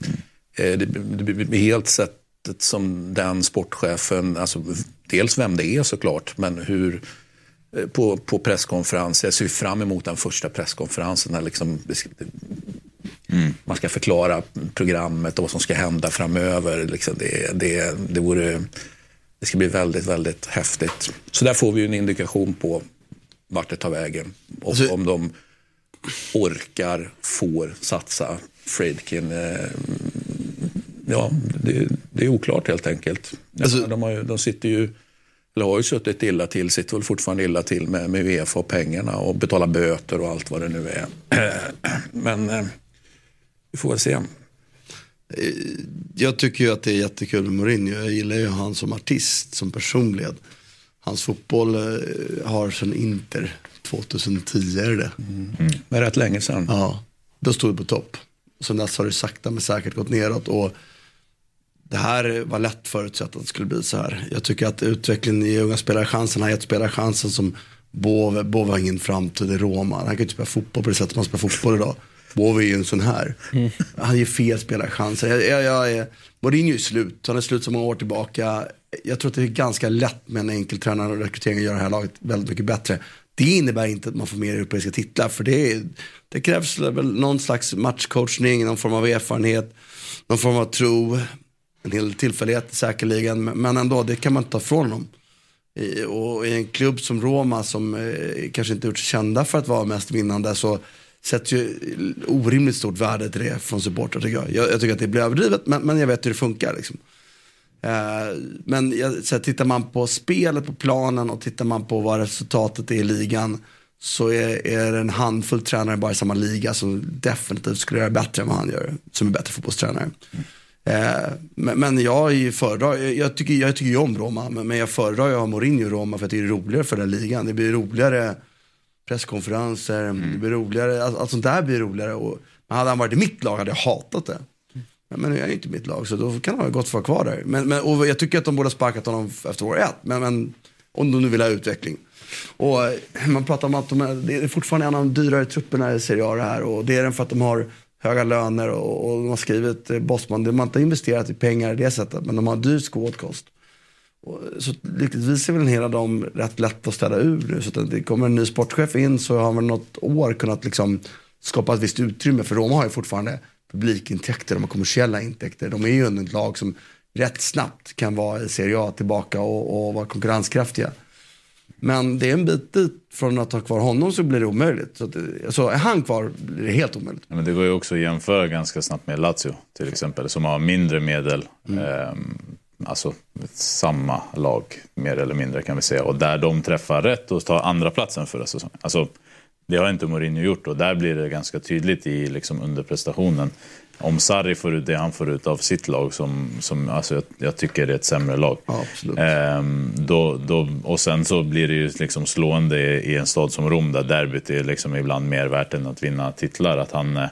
Eh, Det, blir helt sättet som den sportchefen, alltså dels vem det är såklart, men hur eh, på, på presskonferens, jag ser fram emot den första presskonferensen liksom, ska- man ska förklara programmet och vad som ska hända framöver. Liksom det, det, det, vore, det ska bli väldigt, väldigt häftigt. Så där får vi en indikation på vart det tar vägen. Och Alltså- om de orkar, får satsa Fredkin. Eh, ja, det, det är oklart helt enkelt. Alltså- de, har ju, de sitter ju, eller har ju suttit illa till, sitter väl fortfarande illa till med, med Uefa och pengarna och betalar böter och allt vad det nu är. Men eh, vi får väl se. Jag tycker ju att det är jättekul med Mourinho. Jag gillar ju han som artist, som personlighet. Hans fotboll eh, har sedan Inter 2010 är det det? Det är rätt länge sedan. Ja, då stod det på topp. Sen dess har det sakta men säkert gått neråt. Och det här var lätt förutsett att det skulle bli så här. Jag tycker att utvecklingen i unga spelare chansen, han har gett spelare chansen som Bove, Bove har ingen framtid i Roma. Han kan ju inte spela fotboll på det sättet man spelar fotboll idag. Bove är ju en sån här. Han ger fel spelare chanser. Jag, jag, jag är, Mourinho är slut, han är slut så många år tillbaka. Jag tror att det är ganska lätt med en enkel tränare och rekrytering att göra det här laget väldigt mycket bättre. Det innebär inte att man får mer europeiska titlar, för det, är, det krävs väl någon slags matchcoachning, någon form av erfarenhet, någon form av tro, en hel tillfällighet säkerligen, men ändå, det kan man inte ta ifrån dem. I, och i en klubb som Roma som eh, kanske inte gjort sig kända för att vara mest vinnande så sätter ju orimligt stort värde till det från supportrar tycker jag. jag. Jag tycker att det blir överdrivet men, men jag vet hur det funkar liksom. Eh, men jag, så här, tittar man på spelet på planen och tittar man på vad resultatet är i ligan så är, är det en handfull tränare bara i samma liga som definitivt skulle göra bättre än vad han gör, som är bättre fotbollstränare. Eh, men, men jag är ju föredrar, jag, jag tycker, jag tycker ju om Roma, men, men jag föredrar ju att ha Mourinho i Roma för att det är roligare för den ligan. Det blir roligare presskonferenser, mm. det blir roligare, allt, allt sånt där blir roligare. Och, men hade han varit i mitt lag hade jag hatat det. Men, men nu är han ju inte i mitt lag så då kan han ju gott få vara kvar där. Men, men, och jag tycker att de borde ha sparkat honom efter år ett. Men, men om de nu vill ha utveckling. Och eh, man pratar om att de är, det är fortfarande en av de dyrare trupperna i Serie A det här. Och det är den för att de har höga löner och, och de har skrivit eh, Bosman, de har inte investerat i pengar i det sättet, men de har dyr skådkost. Så lyckligtvis är väl en hel av dem rätt lätt att ställa ur nu. Så att det kommer en ny sportchef in så har man något år kunnat liksom skapa ett visst utrymme. För Roma har ju fortfarande publikintäkter, de har kommersiella intäkter. De är ju ändå ett lag som rätt snabbt kan vara i Serie A tillbaka och, och vara konkurrenskraftiga. Men det är en bit dit från att ha kvar honom så blir det omöjligt. Så, att, så är han kvar blir det helt omöjligt. Ja, men det går ju också att jämföra ganska snabbt med Lazio till exempel, som har mindre medel. Ehm, alltså samma lag, mer eller mindre kan vi säga. Och där de träffar rätt och tar andra platsen förra säsongen. Alltså, det har inte Mourinho gjort och där blir det ganska tydligt i liksom underprestationen. Om Sarri får ut det han får ut av sitt lag, som, som alltså jag, jag tycker är ett sämre lag. Ja, absolut. Ehm, då, då, och sen så blir det ju liksom slående i, i en stad som Rom där derbyt är liksom ibland mer värt än att vinna titlar. Att han eh,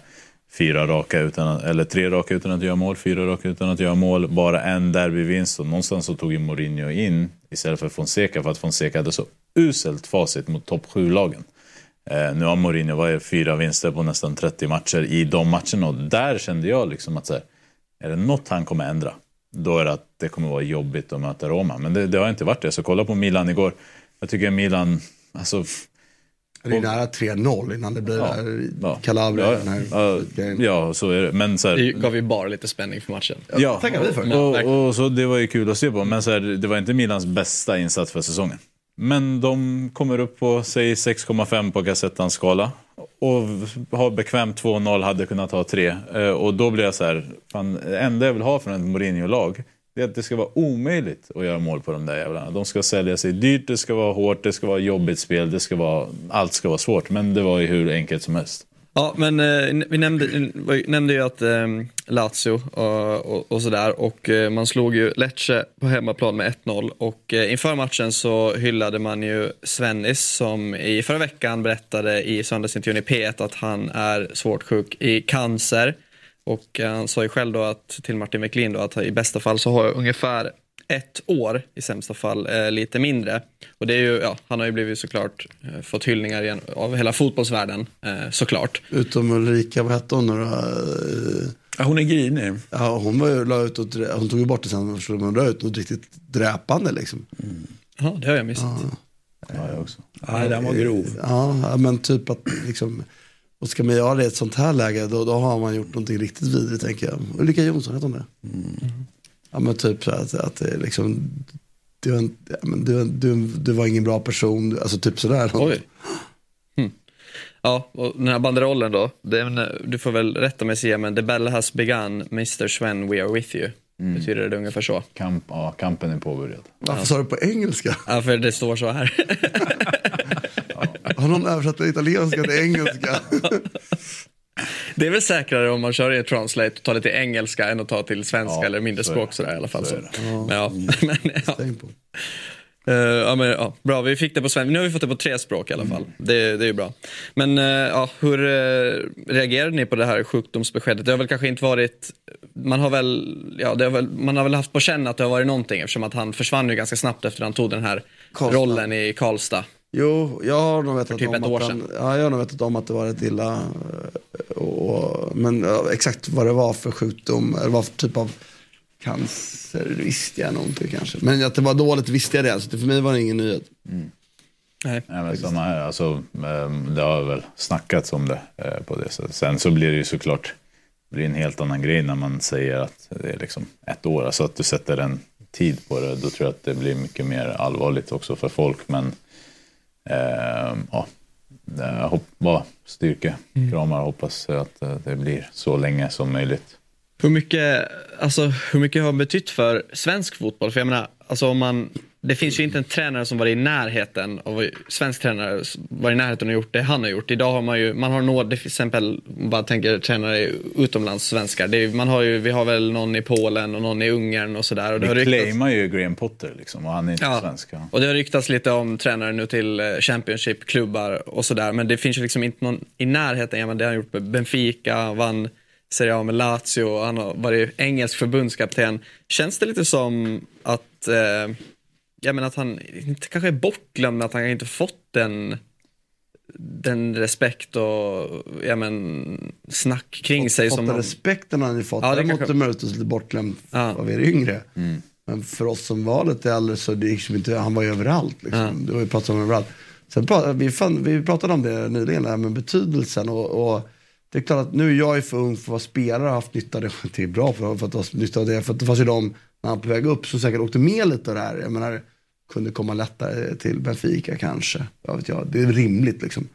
fyra raka utan att, eller tre raka utan att göra mål, fyra raka utan att göra mål, bara en derbyvinst. Och någonstans så tog ju Mourinho in istället för Fonseca för att Fonseca hade så uselt facit mot topp 7-lagen. Eh, nu har Mourinho varit fyra vinster på nästan 30 matcher i de matcherna och där kände jag liksom att så här, är det något han kommer ändra, då är det att det kommer vara jobbigt att möta Roma. Men det, det har inte varit det, så kolla på Milan igår. Jag tycker Milan, alltså det är nära 3-0 innan det blir Ja, det ja. Calabria. Ja, den här ja, grejen. ja, så är det. Men så här, Det gav ju bara lite spänning för matchen. Ja, tackar vi för. och, och så det var ju kul att se på. Men så här, det var inte Milans bästa insats för säsongen. Men de kommer upp på, säg 6,5 på Gazettans skala. Och har bekvämt 2-0, hade kunnat ha 3. Eh, Och då blir jag så här, fan, det enda jag vill ha från ett Mourinho-lag, det är att det ska vara omöjligt att göra mål på de där jävlarna. De ska sälja sig dyrt, det ska vara hårt, det ska vara jobbigt spel, det ska vara, allt ska vara svårt. Men det var ju hur enkelt som helst. Ja, men eh, vi nämnde, vi nämnde ju att ehm, eh, Lazio och, och, och sådär och eh, man slog ju Lecce på hemmaplan med 1-0 och eh, inför matchen så hyllade man ju Svennis som i förra veckan berättade i söndagsintervjun i P1 att han är svårt sjuk i cancer och han sa ju själv då att till Martin Wiklin då att i bästa fall så har jag ungefär ett år, i sämsta fall eh, lite mindre. Och det är ju, ja, han har ju blivit såklart eh, fått hyllningar igen av hela fotbollsvärlden, eh, såklart. Utom Ulrika, vad hette hon nu då? Ja, hon är grinig. Ja, hon, var ju, la ut och, hon tog ju bort det sen, men hon la ut något riktigt dräpande liksom. Ja, det har jag missat. Ja, jag också. Nej, den var grov. Ja, ja, men typ att liksom, och ska man göra det i ett sånt här läge, då, då har man gjort någonting riktigt vidrigt tänker jag. Ulrika Jonsson, heter hon det? Ja, men typ så att, att det är liksom, du, är en- ja, men du, du, du var ingen bra person, alltså typ sådär. Oj. Hm. Ja, och den här banderollen då, den, du får väl rätta mig Sia, men the battle has begun, Mr Sven, we are with you. Betyder det ungefär så? Kamp, ja, kampen är påbörjad. Varför sa du på engelska? Ja, för det står så här. Har någon översatt italienska till engelska? det är väl säkrare om man kör i translate och tar det till engelska än att ta till svenska Ja, eller mindre så språk sådär i alla fall. Så Så är det. Men, ja. men, ja. Eh, ja, men, ja, bra, vi fick det på svenska. Nu har vi fått det på tre språk i alla fall. Det, det är ju bra. Men eh, ja, hur uh, reagerade ni på det här sjukdomsbeskedet? Det har väl kanske inte varit, man har väl, ja, det har väl, man har väl haft på känn att det har varit någonting eftersom att han försvann ju ganska snabbt efter han tog den här Karlstad. rollen i Karlstad. Jo, jag har nog vetat typ om att han, ja, jag har nog vetat om att det var rätt illa. Och, men ja, exakt vad det var för sjukdom, eller vad för typ av cancer visste jag nog inte kanske. Men att det var dåligt visste jag det, så det för mig var det ingen nyhet. Nej. Nej, men samma här. Alltså, ehm, det har väl snackats om det eh, på det sättet. Sen så blir det ju såklart det blir en helt annan grej när man säger att det är liksom ett år. Alltså att du sätter en tid på det. Då tror jag att det blir mycket mer allvarligt också för folk. Men ja, jag hopp, bara styrke, kramar och hoppas att eh, det blir så länge som möjligt. Hur mycket, alltså, hur mycket har det betytt för svensk fotboll? För jag menar, alltså, om man, det finns ju inte en tränare som varit i närheten av, svensk tränare varit i närheten och gjort det han har gjort. Idag har man ju, man har några, till exempel, om bara tänker tränare utomlands, svenskar. Det är, man har ju, vi har väl någon i Polen och någon i Ungern och sådär. Och det har Vi ryktats- claimar ju Graham Potter liksom och han är inte Ja. svensk. Ja. Och det har ryktats lite om tränare nu till eh, Championship-klubbar och sådär. Men det finns ju liksom inte någon i närheten. Ja, det har han gjort med Benfica, vann Serie A med Lazio och han har varit engelsk förbundskapten. Känns det lite som att, eh, ja, men att han inte kanske är bortglömd, att han inte fått den den respekt och ja, men, snack kring sig. Fått som den de- respekten har ni fått. Ja, det Däremot kanske- är möjligtvis lite bortglömd Ja. av er yngre. Men för oss som var lite äldre så det gick som inte, han var ju överallt. Liksom. Det var ju pratat om överallt. Sen pra, vi, fan, vi pratade om det nyligen, det här med betydelsen. Och, och det är klart att nu är jag ju för ung för att vara spelare och haft nytta av det. Det är bra för, för att ha nytta av det. För att det fanns ju de, när han på väg upp, så säkert åkte med lite av det här. Jag menar, kunde komma lättare till Benfica kanske. Jag vet jag. Det är rimligt liksom.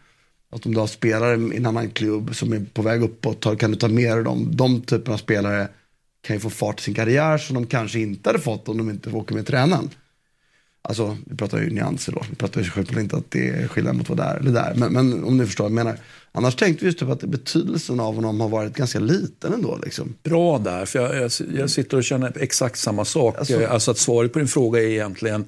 Att om du har spelare i en annan klubb som är på väg uppåt, kan du ta med dig dem. De typerna av spelare kan ju få fart i sin karriär som de kanske inte hade fått om de inte åker med tränaren. Alltså, vi pratar ju nyanser då. Vi pratar ju självklart inte att det är skillnad mot vad där eller där. Men, men om ni förstår vad jag menar. Annars tänkte vi just typ att betydelsen av honom har varit ganska liten ändå. Liksom. Bra där, för jag, jag, jag sitter och känner exakt samma sak. Alltså- Alltså, att svaret på din fråga är egentligen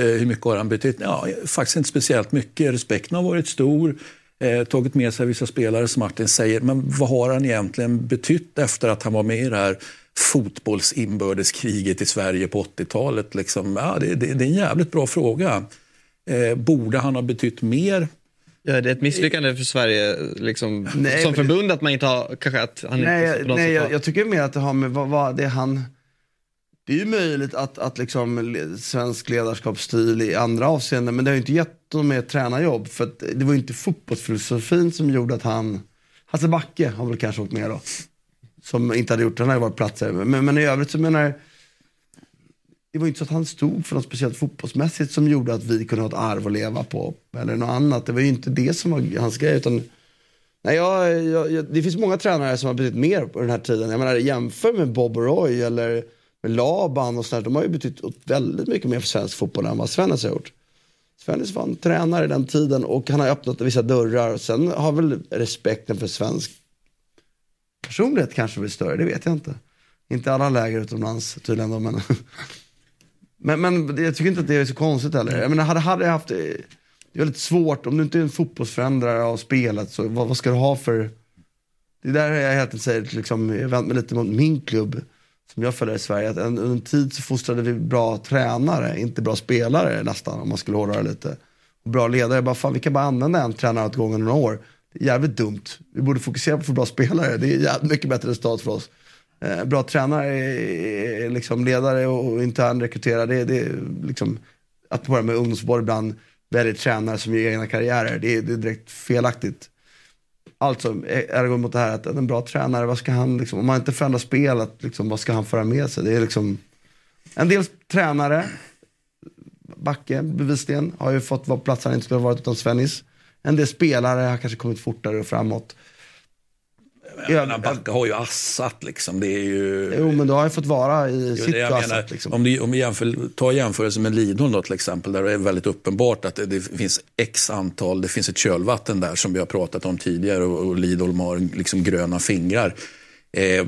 eh, hur mycket har han betytt? Ja, faktiskt inte speciellt mycket. Respekten har varit stor. Eh, tagit med sig vissa spelare som Martin säger. Men vad har han egentligen betytt efter att han var med i det här fotbollsinbördeskriget i Sverige på 80-talet? Liksom? Ja, det, det, det är en jävligt bra fråga. Eh, borde han ha betytt mer? Ja, det är ett misslyckande för Sverige liksom, Nej, som förbund att man inte har, kanske att han Nej, inte nej jag, jag tycker mer att det har med vad, vad det är han... Det är ju möjligt att, att liksom svensk ledarskapsstil i andra avseenden, men det har ju inte gett honom mer tränarjobb. För att det var ju inte fotbollsfilosofin som gjorde att han... Hasse Backe har väl kanske åkt med då. Som inte hade gjort det, han hade varit platser. Men, men i övrigt så menar jag, det var inte så att han stod för något speciellt fotbollsmässigt som gjorde att vi kunde ha ett arv att leva på. Eller något annat. Det var ju inte det som var hans grej. Utan Nej, jag, jag, jag, det finns många tränare som har betytt mer på den här tiden. Jag menar, jämför med Bob Roy eller med Laban och sådär. De har ju betytt väldigt mycket mer för svensk fotboll än vad Svennis har gjort. Svennis var en tränare i den tiden och han har öppnat vissa dörrar. Sen har väl respekten för svensk personlighet kanske blir större, det vet jag inte. Inte alla läger utomlands tydligen då, men men, men jag tycker inte att det är så konstigt heller. Jag menar, hade, hade jag haft, det är väldigt svårt, om du inte är en fotbollsförändrare av spelet, så vad, vad ska du ha för... Det är där jag helt enkelt säger, liksom, jag vänt mig lite mot min klubb, som jag följer i Sverige, att en, under en tid så fostrade vi bra tränare, inte bra spelare nästan, om man skulle hårdra det lite. Och bra ledare, bara fan vi kan bara använda en tränare åt gången några år. Det är jävligt dumt. Vi borde fokusera på att få bra spelare, det är jävligt mycket bättre resultat för oss. Eh, bra tränare, eh, eh, liksom ledare och, intern rekryterare, det, det är liksom, att börja med ungdomsboll ibland väljer tränare som gör egna karriärer, det det är direkt felaktigt. Alltså, eh, är det mot det här att en bra tränare, vad ska han, liksom, om man inte förändrar spelet, liksom, vad ska han föra med sig? Det är liksom, en del tränare, Backe bevisligen, har ju fått vara på plats han inte skulle ha varit utan Svennis. En del spelare har kanske kommit fortare och framåt. Jag menar, Backa har ju assat liksom. Det är ju... Jo, men då har jag fått vara i sitt jag menar, liksom. Om, du, om vi jämför, tar jämförelse med Lidholm då till exempel, där det är väldigt uppenbart att det, det finns x antal, det finns ett kölvatten där som vi har pratat om tidigare och, och Lidholm har liksom gröna fingrar. Eh,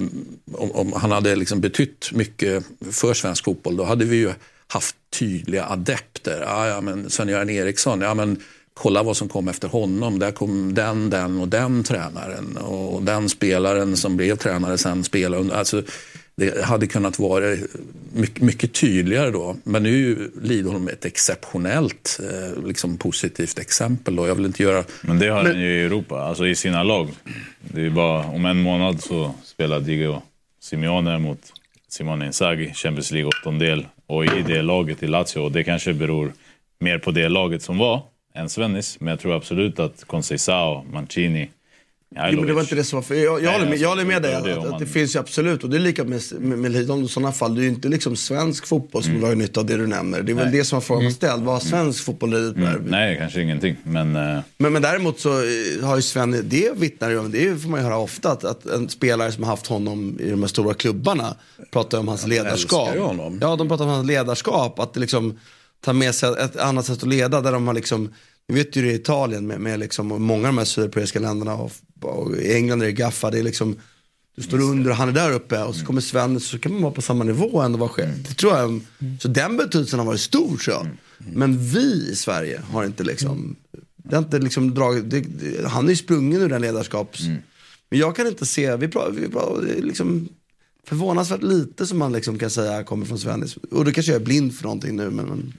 om, om han hade liksom betytt mycket för svensk fotboll, då hade vi ju haft tydliga adepter. Ja, ja, men Sven-Göran Eriksson, ja, men kolla vad som kom efter honom. Där kom den, den och den tränaren. Och den spelaren som blev tränare sen spelade. Alltså, det hade kunnat vara mycket, mycket tydligare då. Men nu är ju Lidholm ett exceptionellt eh, liksom positivt exempel. Då. Jag vill inte göra... Men det har han ju i Europa, alltså i sina lag. Det är bara om en månad så spelar Diego Simeone mot Simone Inzaghi, Champions League åttondel och i det laget i Lazio. Och det kanske beror mer på det laget som var än Svennis. Men jag tror absolut att Conceição, Mancini, Jo, men det var inte det som var för, jag, jag, Nej, håller med, alltså, jag håller med det dig att, att, det finns ju absolut och det är lika med, med, med Lidholm i sådana fall. Det är ju inte liksom svensk fotboll som har nytta av det du nämner. Det är väl Nej. det som var frågan man ställd. Vad har svensk fotboll lidit? Mm, nej, kanske ingenting. Men eh, Men, men däremot så eh, har ju Sven, det vittnar ju om, det får man ju höra ofta, att, att en spelare som har haft honom i de här stora klubbarna pratar om hans ledarskap. älskar ju honom. Ja, de pratar om hans ledarskap, att det liksom tar med sig ett annat sätt att leda där de har liksom, vi vet ju det i Italien med, med liksom, och många av de här sydeuropeiska länderna och, och i England är det gaffa, det är liksom du står under och han är där uppe och så kommer Sven så kan man vara på samma nivå ändå vara chef. Det tror jag, så den betydelsen har varit stor tror jag. Men vi i Sverige har inte liksom, det har inte liksom dragit, det, det, han är ju sprungen ur den ledarskaps... Men jag kan inte se, vi pratar, vi pratar liksom förvånansvärt lite som man liksom kan säga kommer från Svennis. Och då kanske jag är blind för någonting nu men, men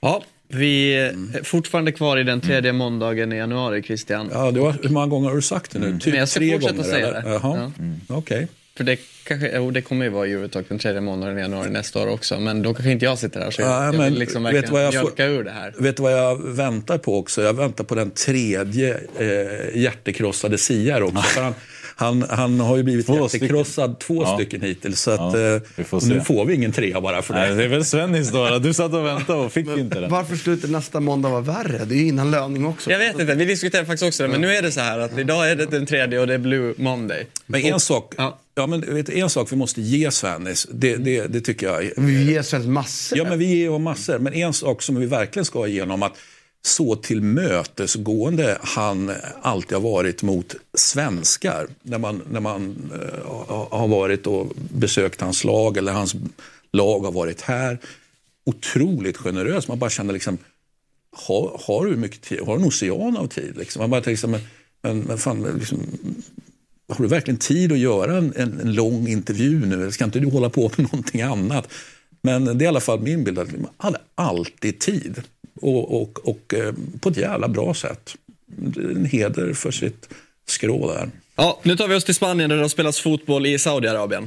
Ja, Vi är fortfarande kvar i den tredje måndagen i januari, Christian. Ja, det var, hur många gånger har du sagt det nu? Typ Men jag ska tre fortsätta gånger? säga eller? det. Jaha, Ja. Mm, okej. För det, kanske, jo, det kommer ju vara Eurotalk den tredje månaden i januari nästa år också. Men då kanske inte jag sitter här. Så jag, Ja, jag men vill liksom vet verkligen vad jag får- ur det här. Vet du vad jag väntar på också? Jag väntar på den tredje eh, hjärtekrossade Siar också. Han, han, har ju blivit Två hjärtekrossad två Ja. stycken hittills. Så att, Ja, eh, får nu får vi ingen trea bara för det. Nej, det är väl Svennis då. Du satt och väntade och fick inte den. Varför slutar nästa måndag vara värre? Det är ju innan löning också. Jag vet inte, vi diskuterade faktiskt också det. Men nu är det så här att idag är det den tredje och det är Blue Monday. Men en sak, Ja. ja. men vet, en sak vi måste ge Svennis, det, det, det tycker jag. Vi ger Svensk massor. Ja, men vi ger honom massor. Men en sak som vi verkligen ska ge honom att så tillmötesgående han alltid har varit mot svenskar. När man, när man eh, har- varit och besökt hans lag eller hans lag har varit här. Otroligt generös. Man bara känner liksom, har, har du mycket tid? Har du en ocean av tid? Liksom? Man bara tänker men, men, men fan, liksom, har du verkligen tid att göra en, en, en lång intervju nu? Eller ska inte du hålla på med någonting annat? Men det är i alla fall min bild att man hade alltid tid. Och, och, och eh, på ett jävla bra sätt. En heder för sitt skrå där. Ja, nu tar vi oss till Spanien där det har spelats fotboll i Saudiarabien.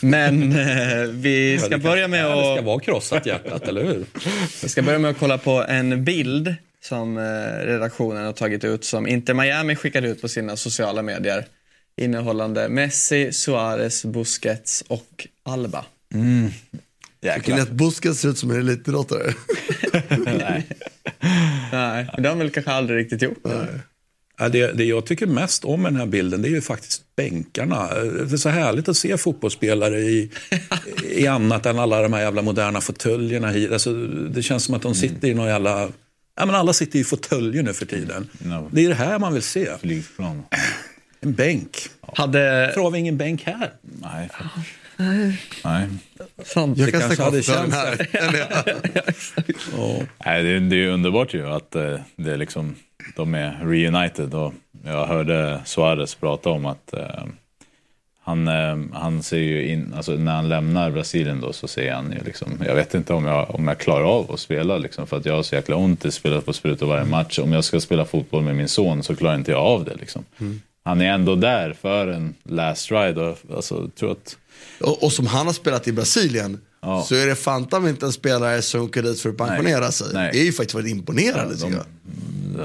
Men eh, vi ska börja med Det ska att... vara krossat hjärtat, eller hur? Vi ska börja med att kolla på en bild som eh, redaktionen har tagit ut som Inter Miami skickade ut på sina sociala medier innehållande Messi, Suarez, Busquets och Alba. Tycker ni att Busquets ser ut som en elitidrottare? Nej, det har han väl kanske aldrig riktigt gjort. Ja, det, det jag tycker mest om med den här bilden det är ju faktiskt bänkarna. Det är så härligt att se fotbollsspelare i, i annat än alla de här jävla moderna fåtöljerna. Alltså, det känns som att de sitter i någon jävla... Ja, men alla sitter i fåtöljer nu för tiden. No. Det är det här man vill se. Flygplan. En bänk. Hade... Varför har vi ingen bänk här? Nej. Nej. Sant. Jag kan kanske stänga hade av den här. Eller, ja. Nej, det, är- det är ju underbart ju att eh, det är liksom, de är reunited. Och jag hörde Suarez prata om att eh, han, eh, han ser ju in, alltså när han lämnar Brasilien då så säger han ju liksom, jag vet inte om jag, om jag klarar av att spela liksom för att jag har så jäkla ont i spelat på sprutor varje match. Om jag ska spela fotboll med min son så klarar inte jag av det liksom. Han är ändå där för en last ride och alltså, tror att Och, och som han har spelat i Brasilien Ja. så är det fantam inte en spelare som åker dit för att pensionera Nej. sig. Nej. Det är ju faktiskt varit imponerande tycker jag.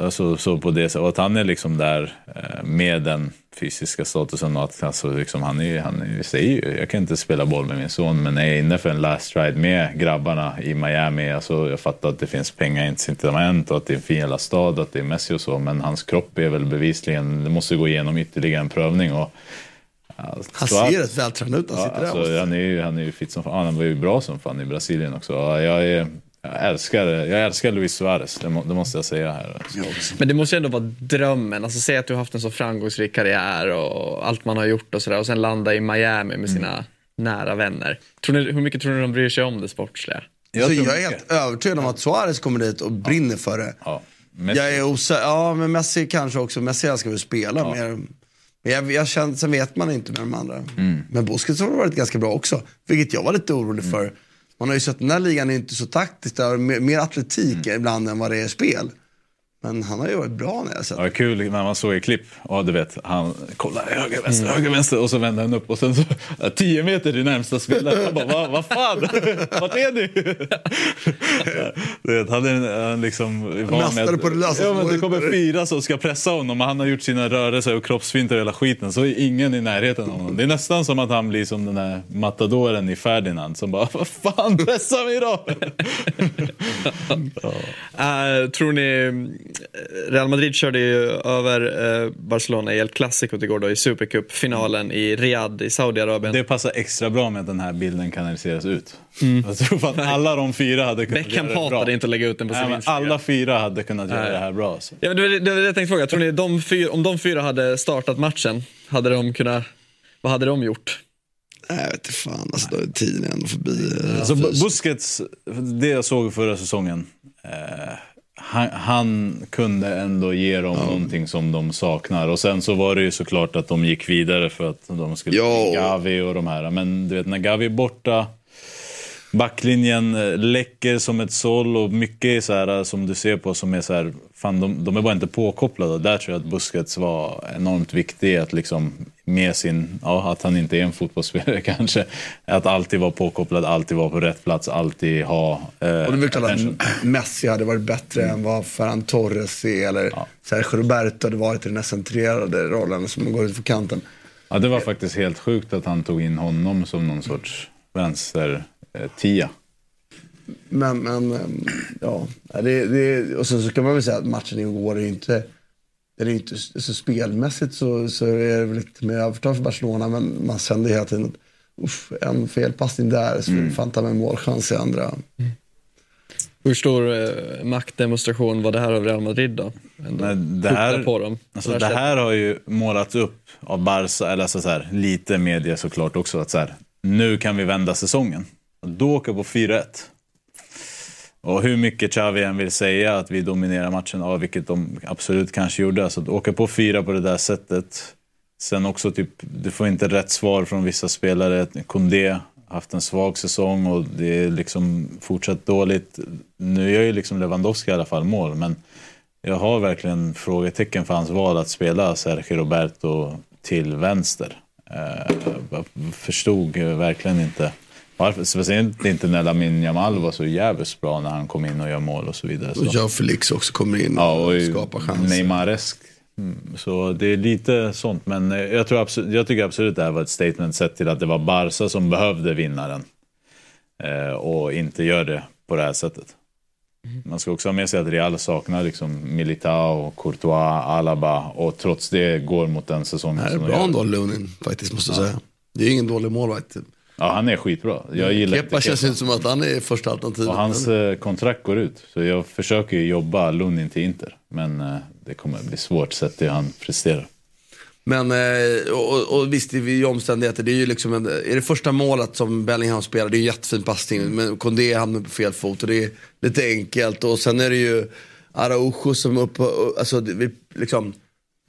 Alltså, så på det sättet. Att han är liksom där eh, med den fysiska statusen. Och att, alltså, liksom, han, är, han är, säger ju, jag kan inte spela boll med min son men är jag inne för en last ride med grabbarna i Miami. Alltså, jag fattar att det finns pengaincitament och att det är en fin jävla stad och att det är Messi och så. Men hans kropp är väl bevisligen, det måste gå igenom ytterligare en prövning. Och, ja, Han ser rätt vältränad ut han Ja, sitter alltså, där. han, är ju, han är ju fit som fan. Ja, Han var ju bra som fan i Brasilien också. Ja, Jag, är, jag, älskar, jag älskar Luis Suarez, det, må, det måste jag säga här. Men det måste ju ändå vara drömmen. Alltså säg att du har haft en så framgångsrik karriär och allt man har gjort och sådär och sen landa i Miami med sina nära vänner. Tror ni, hur mycket tror ni de bryr sig om det sportsliga? Jag, så tror jag är helt övertygad om att Suarez kommer dit och brinner för det. Ja, Messi- Jag är osäker, ja men Messi kanske också, Messi älskar väl att spela mer. Men jag, jag känner, sen vet man inte med de andra. Mm. Men Busquets har varit ganska bra också, vilket jag var lite orolig för. Man har ju sett den här ligan är inte så taktisk, det är mer, mer atletik Mm. ibland än vad det är spel. Men han har ju varit bra när jag har sett. Ja, kul när man såg i klipp. Ja, du vet, han kollar höger, vänster, höger, vänster och så vänder han upp och sen så ja, tio meter till närmsta spelare. Jag bara, vad va fan, vart är ni? du vet, han är han liksom van Nastade på det lösa ja, men det kommer fyra som ska pressa honom och han har gjort sina rörelser och kroppsfinter och hela skiten. Så är ingen i närheten av honom. Det är nästan som att han blir som den där matadoren i Ferdinand som bara, vad fan, pressa mig då! Eh, tror ni, Real Madrid körde ju över eh, Barcelona i El Clasico igår då i Supercup-finalen i Riyadh i Saudiarabien. Det passar extra bra med att den här bilden kanaliseras ut. Jag tror att alla de fyra hade kunnat Beckham göra det bra. hatade inte att lägga ut den på sin Nej, Instagram. alla fyra hade kunnat göra Nej. det här bra. Så. Ja, men det, var det, det jag tänkte fråga. Tror ni de fyra, om de fyra hade startat matchen, hade de kunnat, vad hade de gjort? Nej, jag vet inte fan, alltså, då är tiden ändå förbi. Alltså. Busquets, det jag såg förra säsongen, eh, han, han kunde ändå ge dem någonting som de saknar. Och sen så var det ju såklart att de gick vidare för att de skulle Ja. Gavi och de här. Men du vet när Gavi är borta, backlinjen läcker som ett såll och mycket så här som du ser på som är så här, fan de, de är bara inte påkopplade. Där tror jag att Busquets var enormt viktig att liksom med sin, ja att han inte är en fotbollsspelare kanske, att alltid vara påkopplad, alltid vara på rätt plats, alltid ha eh, Och klart attention. att Messi hade varit bättre än vad Ferran Torres är, eller Ja. Sergio Roberto hade varit i den här centrerade rollen som går ut för kanten. Ja, det var faktiskt helt sjukt att han tog in honom som någon sorts vänster eh. Men, men ehm, ja, det, det, och sen så kan man väl säga att matchen igår är inte, den är inte så spelmässigt så, så är det väl lite mer övertag för Barcelona, men man kände hela tiden att uff, en felpassning där, så mm. fan ta med målchans i andra. Hur stor eh, maktdemonstration var det här av Real Madrid då? Men det här, på dem. alltså på det här här har ju målats upp av Barca, eller alltså så här, lite media såklart också, att så här, nu kan vi vända säsongen. Och Då åker på 4-1. Och hur mycket Xavi än vill säga att vi dominerar matchen, ja, vilket de absolut kanske gjorde, Så att åka på fyra på det där sättet. Sen också typ, du får inte rätt svar från vissa spelare. Koundé haft en svag säsong och det är liksom fortsatt dåligt. Nu gör ju liksom Lewandowski i alla fall mål, men jag har verkligen frågetecken för hans val att spela Sergio Roberto till vänster. Eh, jag förstod verkligen inte varför. Speciellt inte när Lamin Jamal var så jävligt bra när han kom in och gör mål och så vidare. Så. Och Joe Felix också kommer in Ja, och, och skapar chanser. Neymaresk. Mm, Så det är lite sånt. Men eh, jag, tror absolut, jag tycker absolut det här var ett statement sett till att det var Barca som behövde vinnaren. Eh, och inte gör det på det här sättet. Man ska också ha med sig att Real saknar liksom Militao, Courtois, Alaba och trots det går mot den säsongen Det är bra ändå, Lunin, faktiskt måste jag säga. Det är ingen dålig målvakt. Ja, han är skitbra. Jag gillar Kepa inte känns Kepa. inte som att han är första alternativet. Och hans eh, kontrakt går ut. Så jag försöker jobba Lunin till Inter. Men eh, det kommer bli svårt sett till han presterar. Men, eh, och, och visst, det är ju omständigheter. Det är ju liksom en, är det första målet som Bellingham spelar, det är en jättefin passning. Men Kondé hamnar på fel fot och det är lite enkelt. Och sen är det ju Araujo som upp, alltså det, vi, liksom,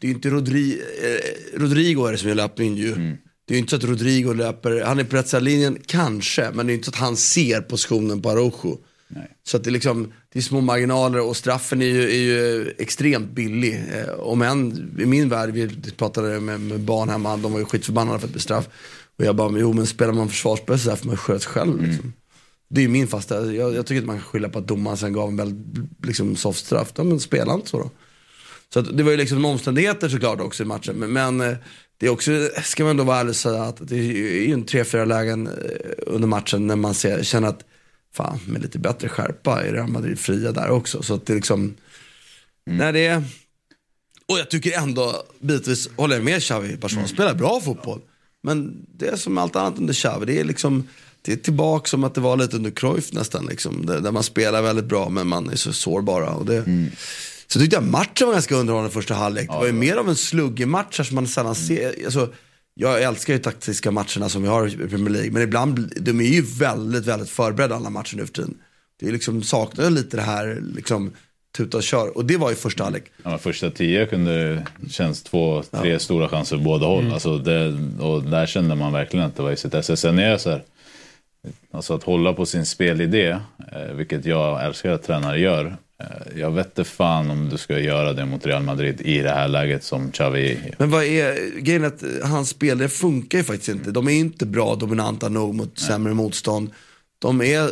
det är ju inte Rodri, eh, Rodrigo är det som gör löpningen ju. Det är ju inte så att Rodrigo löper, han är på rätt linjen, kanske, men det är inte så att han ser positionen på Araujo. Så att det, är liksom, det är små marginaler och straffen är ju, är ju extremt billig. Eh, om än, i min värld, vi pratade med, med barn hemma, de var ju skitförbannade för att bli straff. Och jag bara, jo men spelar man försvarsspel så där får man sköta sig själv. Liksom. Det är ju min fasta, jag, jag tycker inte man kan skylla på att domaren sen gav en väldigt liksom, soft straff. Ja, men spela inte så då. Så att det var ju liksom omständigheter såklart också i matchen. Men, men eh, det är också, ska man ändå vara ärlig och säga att det är ju en tre, fyra lägen eh, under matchen när man ser, känner att fan med lite bättre skärpa är Real Madrid fria där också. Så att det är liksom, när det är, och jag tycker ändå, bitvis håller jag med Xavi, Barcelona spelar bra fotboll. Men det är som allt annat under Xavi, det är liksom, det är tillbaka som att det var lite under Cruyff nästan liksom. Där, man spelar väldigt bra men man är så sårbara. Och det, Så tyckte jag matchen var ganska underhållande första halvlek. Det var ju mer av en sluggig match som man sällan ser. Alltså, jag älskar ju taktiska matcherna som vi har i Premier League. Men ibland, bl- de är ju väldigt, väldigt förberedda alla matcher nu för tiden. Det är liksom, saknar lite det här, liksom, tuta och kör. Och det var ju första halvlek. Ja, första tio kunde känns två, tre stora chanser på båda håll. Alltså det, och där kände man verkligen att det var i sitt esse. Sen är det så här, alltså att hålla på sin spelidé, eh, vilket jag älskar att tränare gör. Eh, jag vet inte fan om du ska göra det mot Real Madrid i det här läget som Xavi Men vad är, grejen är att hans spel, det funkar ju faktiskt inte. De är inte bra dominanta nog mot sämre motstånd. De är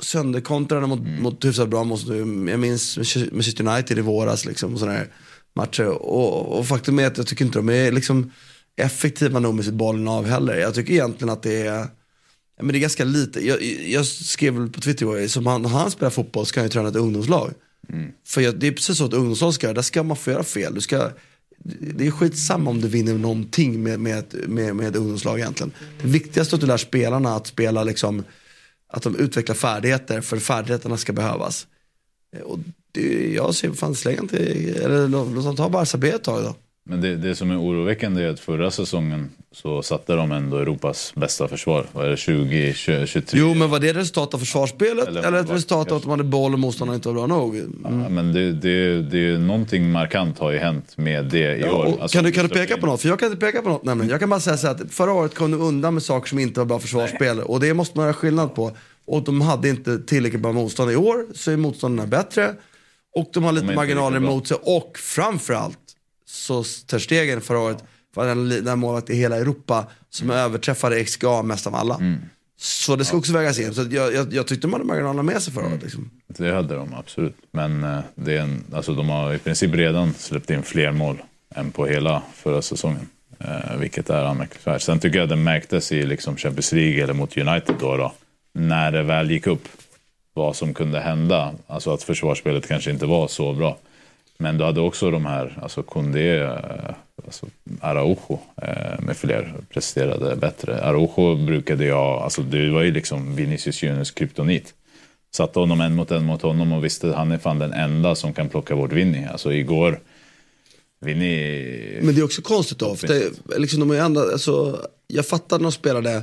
sönderkontrade mot, mot hyfsat bra motstånd. Jag minns Manchester United i våras liksom, och sådana här matcher. Och, och faktum är att jag tycker inte de är liksom effektiva nog med sitt bollen av heller. Jag tycker egentligen att det är Ja, men det är ganska lite. Jag, jag skrev väl på Twitter som han, när han spelar fotboll ska han ju träna ett ungdomslag. För jag, det är precis så att ungdomslag ska göra, där ska man få göra fel. Du ska, det är skitsamma om du vinner någonting med, med, med, med ungdomslag egentligen. Det viktigaste är att du lär spelarna att spela liksom, att de utvecklar färdigheter, för färdigheterna ska behövas. Eh, Och det, jag ser fan släng inte, eller låt dem ta Barca B ett tag då. Men det, det som är oroväckande är att förra säsongen så satte de ändå Europas bästa försvar. Vad är det, 20, 20 23? Jo men var det resultat av försvarsspelet eller, Eller ett resultat av att de hade boll och motståndarna inte var bra nog? Ja, men det, det, det någonting markant har ju hänt med det i Ja, år. Alltså, kan, du, kan du peka på något? För jag kan inte peka på något nämligen. Jag kan bara säga så här att förra året kom de undan med saker som inte var bra försvarsspel. Och det måste man göra skillnad på. Och de hade inte tillräckligt bra motstånd. I år så är motståndarna bättre. Och de har lite inte marginaler emot sig. Och framförallt så Ter Stegen förra året var den, den målvakt i hela Europa som överträffade XGA mest av alla. Mm. Så det ska också vägas in. Så jag, jag, jag tyckte de hade marginalerna med sig förra året. Liksom. Det hade de absolut. Men eh, det är en, alltså, de har i princip redan släppt in fler mål än på hela förra säsongen. Eh, vilket är anmärkningsvärt. Sen tycker jag det märktes i liksom Champions League eller mot United då, då. När det väl gick upp vad som kunde hända. Alltså att försvarsspelet kanske inte var så bra. Men du hade också de här, alltså Koundé, eh, alltså Araujo eh, med fler presterade bättre. Araujo brukade jag, alltså det var ju liksom Vinicius Juniors kryptonit. Satte honom en mot en mot honom och visste att han är fan den enda som kan plocka bort Vinny. Alltså igår, Vinny... Men det är också konstigt då. För det, liksom de är ändå, alltså, jag fattar när de spelade,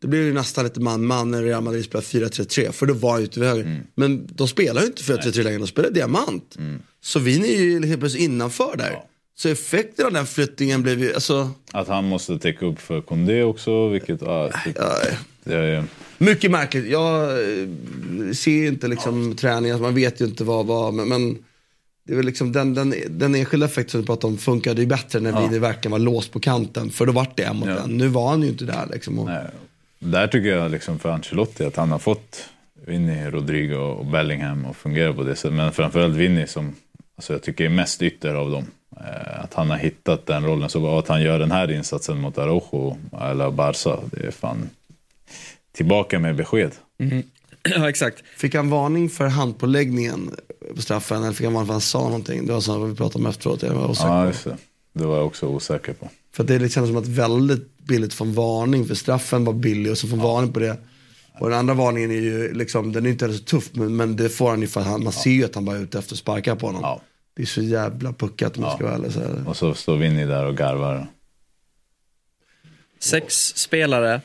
det blir ju nästan lite man-man när Real Madrid spelar 4-3-3. För då var han ju vid höger. Mm. Men de spelar ju inte 4-3-3 längre, de spelar diamant. Så vi är ju helt plötsligt innanför där. Så effekten av den flyttningen blev ju, alltså, Att han måste täcka upp för Koundé också, vilket... Ja, det är, mycket märkligt. Jag eh, ser ju inte liksom träningen, man vet ju inte vad, vad men, men det är väl liksom den, den, den enskilda effekten som du pratade om funkade ju bättre när Ja. Vini verkligen var låst på kanten. För då vart det en mot Ja. en. Nu var han ju inte där liksom. Och, Nej. Där tycker jag liksom för Ancelotti att han har fått Vinny, Rodrigo och Bellingham att fungera på det sättet. Men framförallt Vinny som alltså jag tycker är mest ytter av dem. Eh, Att han har hittat den rollen så. Att han gör den här insatsen mot Araujo eller Barca. Det är fan tillbaka med besked. Ja, exakt. Fick han varning för handpåläggningen på straffen eller fick han varning för att han sa någonting? Det var så vi pratade om efteråt. Jag var osäker Ja, just det. Det var jag också osäker på. För det kändes som att väldigt billigt få en varning för straffen var billig och så få en varning på det. Och den andra varningen är ju liksom, den är inte så tuff men, men det får han ju för att han, man ser ju att han bara är ute efter att sparka på honom. Det är så jävla puckat om man ska vara ärlig. Så här. Och så står Vinny där och garvar. Sex spelare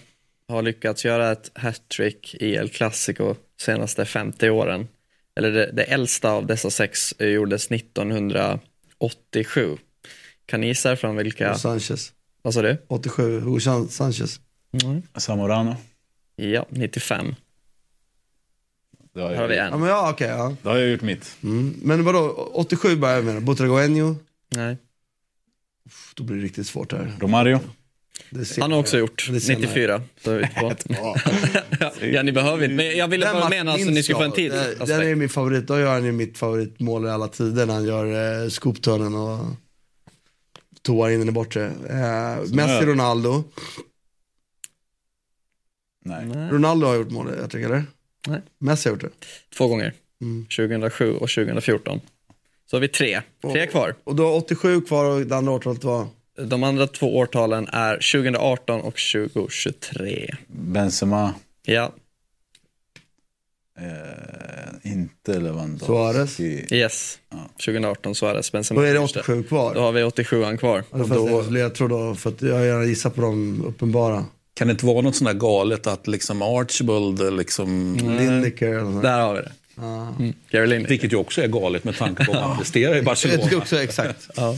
har lyckats göra ett hattrick i El Clasico senaste 50 åren. Eller det, det äldsta av dessa sex gjordes 1987. Kan ni gissa från vilka? Sanchez. Vad sa du? 87, Hugo San- Sanchez. Zamorano. Ja, 95. Det har Här har vi Ja, en. men ja, okej. ja. Då har jag gjort mitt. Mm. Men vadå, 87 börjar jag med. Butragoenio. Nej. Då blir det riktigt svårt här. Romario. Han har också gjort Det är senare. 94. Så är vi på. ja, ni behöver inte. Men jag ville bara mena alltså, ni skulle få en tid. Den, den är min favorit. Då gör han ju mitt favoritmål i alla tider när han gör eh, scoopturnen och toar in den i bortre. Eh, Messi, Ronaldo. Nej. Ronaldo har gjort målet, jag tycker, eller? Nej. Messi har gjort det. Två gånger. Mm. 2007 och 2014. Så har vi tre. Tre kvar. Och då har 87 kvar och det andra årtalet var? De andra två årtalen är 2018 och 2023. Benzema. Ja, Eh, inte Lewandowski. Suarez. yes. 2018 Suarez, Benzema. Då är det första. 87 kvar. Då har vi 87an kvar. Ja, fast jag, jag tror då, för att jag gärna gissar på de uppenbara. Kan det inte vara något sånt där galet att liksom Archibald liksom... Eller något. Där har vi det. Mm. Gary Lineker. Vilket ju också är galet med tanke på vad han presterar i Jag Barcelona. tycker också exakt. Ja.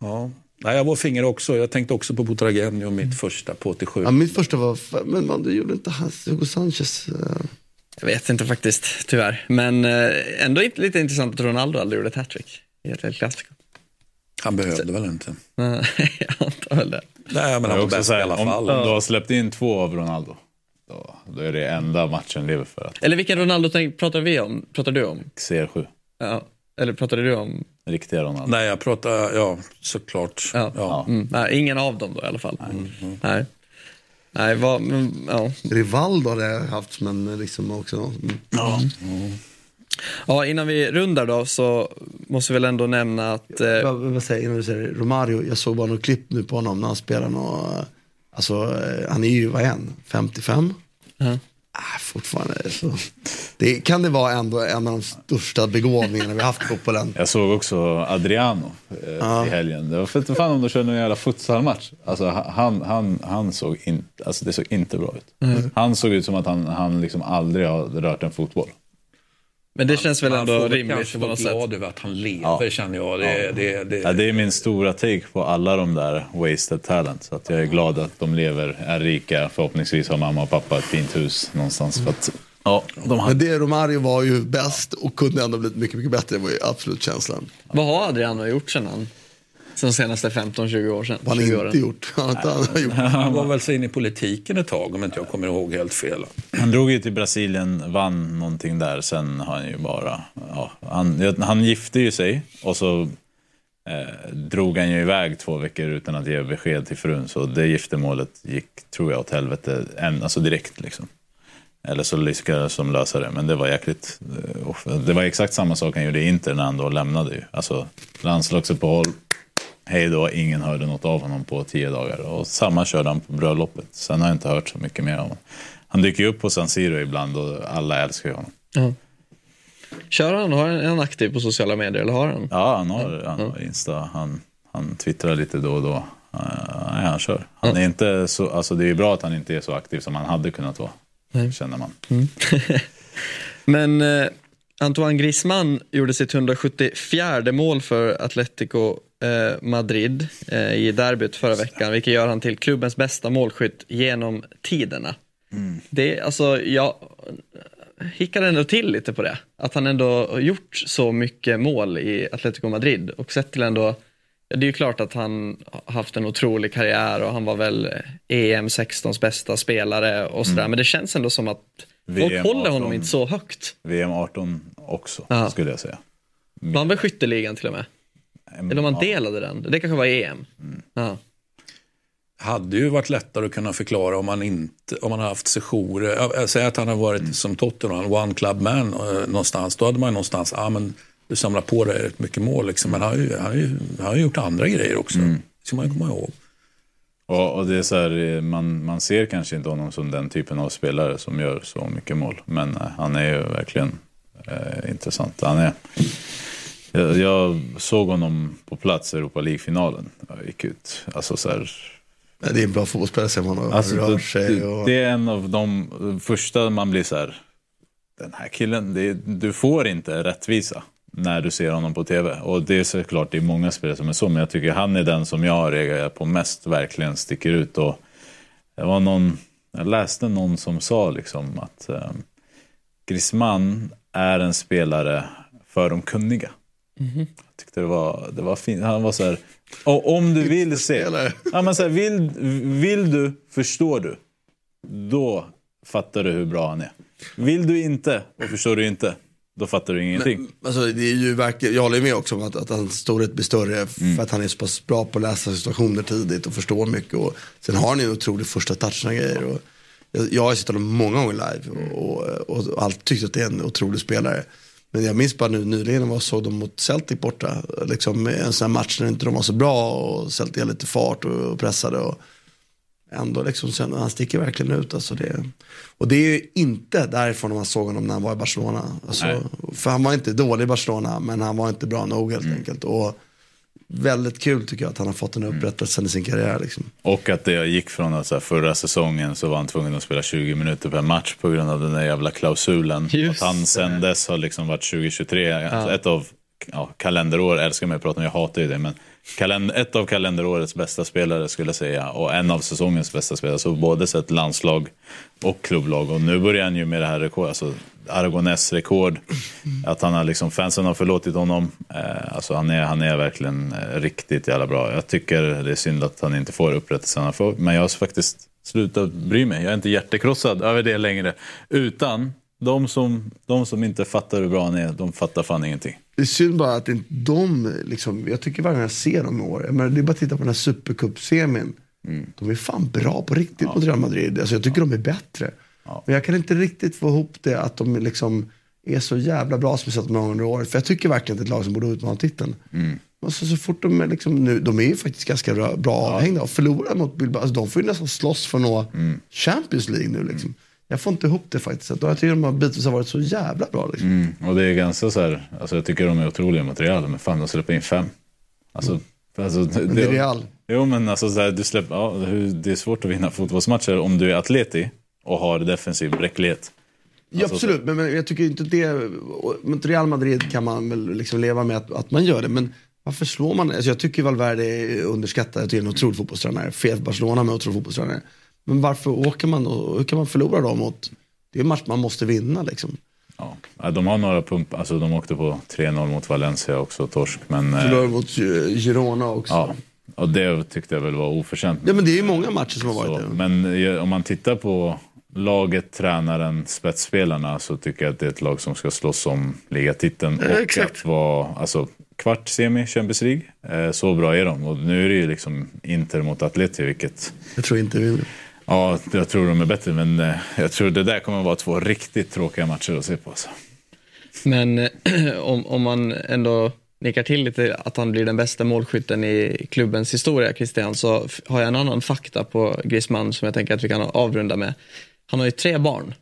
Ja. Nej, jag var finger också. Jag tänkte också på Butragenio, mitt första på 87. Ja, mitt första var, men man, du gjorde inte hans, Hugo Sanchez. eh. Jag vet inte faktiskt, tyvärr. Men eh, ändå lite intressant att Ronaldo aldrig gjorde ett hattrick i ett helt klassiker. Han behövde väl inte. jag antar väl det. Nej, men han är var bäst i alla om, fall. om du har släppt in två av Ronaldo, då, då är det enda matchen lever för att Eller vilken Ronaldo pratar vi om? Pratar du om? CR7. Ja. Eller pratade du om? Riktiga Ronaldo. Nej, jag pratar, ja, såklart. Ja. Ja. Mm. Nej, ingen av dem då i alla fall. Nej. Nej, vad, men, ja. Rivaldo hade jag haft som en liksom också. Mm. Ja. Ja, innan vi rundar då så måste vi väl ändå nämna att... Eh, Vad, vad säger innan du säger? Romario, jag såg bara något klipp nu på honom när han spelar något, alltså eh, han är ju, vad är han, 55? Ja. Ah, fortfarande så. Det, kan det vara ändå en av de största begåvningarna vi haft i fotbollen? Jag såg också Adriano eh, i helgen. Det var för att fan om de körde någon jävla futsalmatch. Alltså, han, han, han såg inte, alltså det såg inte bra ut. Han såg ut som att han, han liksom aldrig har rört en fotboll. Men det känns väl Han ändå får rimligt på något sätt. glad över att han lever Ja. känner jag. Det, det, det, Ja, det är min stora take på alla de där wasted talent. Så att jag är glad att de lever, är rika. Förhoppningsvis har mamma och pappa ett fint hus någonstans. För att, ja, de har... Men det Romario var ju bäst och kunde ändå blivit mycket, mycket bättre. Det var ju absolut känslan. Vad har Adriano gjort sen han? Sen de senaste 15-20 år sedan? Vad han 20 inte åren. gjort. Han har inte han har gjort. Han var väl så in i politiken ett tag om inte jag kommer ihåg helt fel. Han drog ju till Brasilien, vann någonting där. Sen har han ju bara... Ja, han, han gifte ju sig och så eh, drog han ju iväg två veckor utan att ge besked till frun. Så det giftermålet gick, tror jag, åt helvete en, alltså direkt. Liksom. Eller så lyckades de lösa det, men det var jäkligt... eh, Det var exakt samma sak han gjorde i Inter när han då lämnade ju. Alltså landslagsuppehåll, hej då, ingen hörde något av honom på tio dagar. Och samma körde han på bröllopet. Sen har jag inte hört så mycket mer om honom. Han dyker ju upp på San Siro ibland och alla älskar ju honom. Ja. Kör han? Har han, aktiv på sociala medier eller har han? Ja, han har, han har Insta, han, han twittrar lite då och då. Uh, nej, han kör. Han är inte så, alltså det är bra att han inte är så aktiv som han hade kunnat vara. Känner man. Men eh, Antoine Griezmann gjorde sitt 174 mål för Atletico Madrid eh, i derbyt förra veckan, vilket gör han till klubbens bästa målskytt genom tiderna. Det, alltså, jag hickade ändå till lite på det. Att han ändå har gjort så mycket mål i Atletico Madrid och sett till ändå det är ju klart att han har haft en otrolig karriär och han var väl EM 16s bästa spelare och sådär. Men det känns ändå som att folk VM håller honom 18. inte så högt. VM 18 också, Ja. skulle jag säga. Vann väl skytteligan till och med? Eller om man Ja. delade den? Det kanske var EM. Ja. hade ju varit lättare att kunna förklara om man inte om man har haft sessioner. Jag säger att han har varit som Tottenham, one club man eh, någonstans. Då hade man någonstans, ja men du samlar på dig rätt mycket mål liksom. Men han har ju, han har ju, han har gjort andra grejer också. Det ska man ju komma ihåg. Och, och det är så här, eh, man, man ser kanske inte honom som den typen av spelare som gör så mycket mål. Men eh, han är ju verkligen eh, intressant. Han är, jag, jag såg honom på plats i Europa League-finalen. Jag gick ut. Alltså så här, Det är en bra fotbollsspelare ser man Alltså, rör det, sig. Och... det är en av de första man blir så här. Den här killen, det, du får inte rättvisa när du ser honom på tv. Och det är såklart, det är många spelare som är så, men jag tycker han är den som jag har reagerat på mest, verkligen sticker ut. Och det var någon, jag läste någon som sa liksom att eh, Griezmann är en spelare för de kunniga. Jag tyckte det var, det var fint. Han var så här, och om du vill se, ja, men så här, vill, vill du, förstår du, då fattar du hur bra han är. Vill du inte och förstår du inte, då fattar du ingenting. Alltså, det är ju verkligen, jag håller med också om att, att hans storhet blir större Mm. för att han är så pass bra på att läsa situationer tidigt och förstår mycket. Och, sen har han ju en otrolig första touch och grejer. Och, jag, har sett honom många gånger live och, och, och alltid tyckt att det är en otrolig spelare. Men jag minns bara nu nyligen när jag såg dem mot Celtic borta. Liksom en sån här match när inte de var så bra och Celtic hade lite fart och, pressade. Och, ändå liksom, sen, han sticker verkligen ut. Alltså det, och det är ju inte därifrån man såg honom när han var i Barcelona. Alltså, för han var inte dålig i Barcelona, men han var inte bra nog helt enkelt. Och väldigt kul tycker jag att han har fått den upprättelsen i sin karriär. Liksom. Och att det gick från att så här, förra säsongen så var han tvungen att spela 20 minuter per match på grund av den där jävla klausulen. Just att han sen dess har liksom varit 2023, alltså ett av ja, kalenderår, jag älskar mig att prata om, jag hatar ju det, men kalender, ett av kalenderårets bästa spelare skulle jag säga och en av säsongens bästa spelare. Så både sett landslag och klubblag och nu börjar han ju med det här rekord, alltså Aragones rekord. Att han har liksom, fansen har förlåtit honom. Eh, alltså han, är, han är verkligen eh, riktigt jävla bra. Jag tycker det är synd att han inte får upprättelsen han får. Men jag har faktiskt slutat bry mig. Jag är inte hjärtekrossad över det längre. Utan de som, de som inte fattar hur bra han är, de fattar fan ingenting. Det är synd bara att inte de, liksom, jag tycker varje gång jag ser dem i år, men det är bara att titta på den här supercup-semin. De är fan bra på riktigt mot Real Madrid. Alltså, jag tycker de är bättre. Men jag kan inte riktigt få ihop det att de liksom är så jävla bra som vi sett många under året. För jag tycker verkligen att det är ett lag som borde utmana titeln. Och så, så fort de är liksom nu, de är ju faktiskt ganska bra, bra avhängda och förlorar mot Bilbao. Alltså, de får ju nästan slåss för att nå Champions League nu liksom. Jag får inte ihop det faktiskt. Jag tycker de har bitvis har varit så jävla bra liksom. Mm. Och det är ganska så här, alltså jag tycker de är otroliga mot Real, men fan de släpper in fem. Alltså, alltså, Men det är Real. Jo men alltså så här, du släpper, ja, det är svårt att vinna fotbollsmatcher om du är atleti och har defensiv bräcklighet. Ja, Alltså, absolut, men, men jag tycker inte det. Mot Real Madrid kan man väl liksom leva med att, att man gör det. Men varför slår man? Alltså jag tycker Valverde är underskattad. Jag tycker han är en otrolig fotbollstränare. Fel Barcelona med otrolig fotbollstränare. Men varför åker man och hur kan man förlora då mot? Det är en match man måste vinna liksom. Ja, Ja, de har några pump, alltså de åkte på 3-0 mot Valencia också, torsk. Men, eh, Förlorade mot Girona också. ja, och det tyckte jag väl var oförtjänt. Ja men det är ju många matcher som har varit Så, det. men eh, om man tittar på laget, tränaren, spetsspelarna så tycker jag att det är ett lag som ska slåss om ligatiteln. Ja, och exakt. att vara alltså, kvart semi Champions League. Eh, så bra är de. Och nu är det ju liksom Inter mot Atleti, vilket Jag tror inte vi Ja, jag tror de är bättre, men eh, jag tror det där kommer att vara två riktigt tråkiga matcher att se på. Alltså. Men eh, om, om man ändå nickar till lite att han blir den bästa målskytten i klubbens historia, Christian, så har jag en annan fakta på Griezmann som jag tänker att vi kan avrunda med. Han har ju tre barn.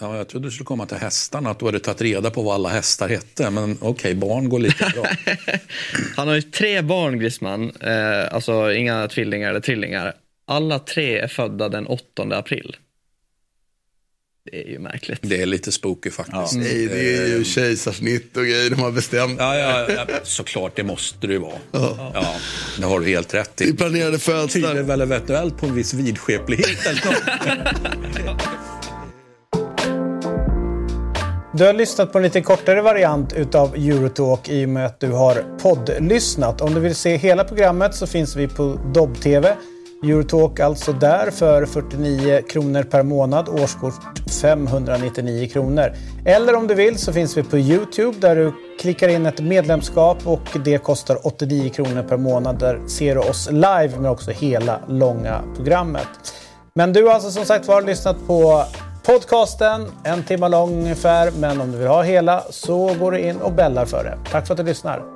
Ja, jag trodde du skulle komma till hästarna, att du hade tagit reda på vad alla hästar hette. Men okej, barn går lite bra. Han har ju tre barn, Griezmann, eh, alltså inga tvillingar eller trillingar. Alla tre är födda den 8 april. Det är ju märkligt. Det är lite spooky faktiskt. Nej, det är ju kejsarsnitt och grejer de har bestämt. Ja, ja, ja, såklart, det måste det ju vara. Ja. det har du helt rätt Det är i. planerade Tyder födslar. väl eventuellt på en viss vidskeplighet eller något. Du har lyssnat på en lite kortare variant utav Eurotalk i och med att du har poddlyssnat. Om du vill se hela programmet så finns vi på Dobb-TV. Eurotalk alltså där för 49 kronor per månad, årskort 599 kronor. Eller om du vill så finns vi på Youtube där du klickar in ett medlemskap och det kostar 89 kronor per månad. Där ser du oss live men också hela långa programmet. Men du har alltså som sagt var lyssnat på podcasten, en timme lång ungefär. Men om du vill ha hela så går du in och bällar för det. Tack för att du lyssnar.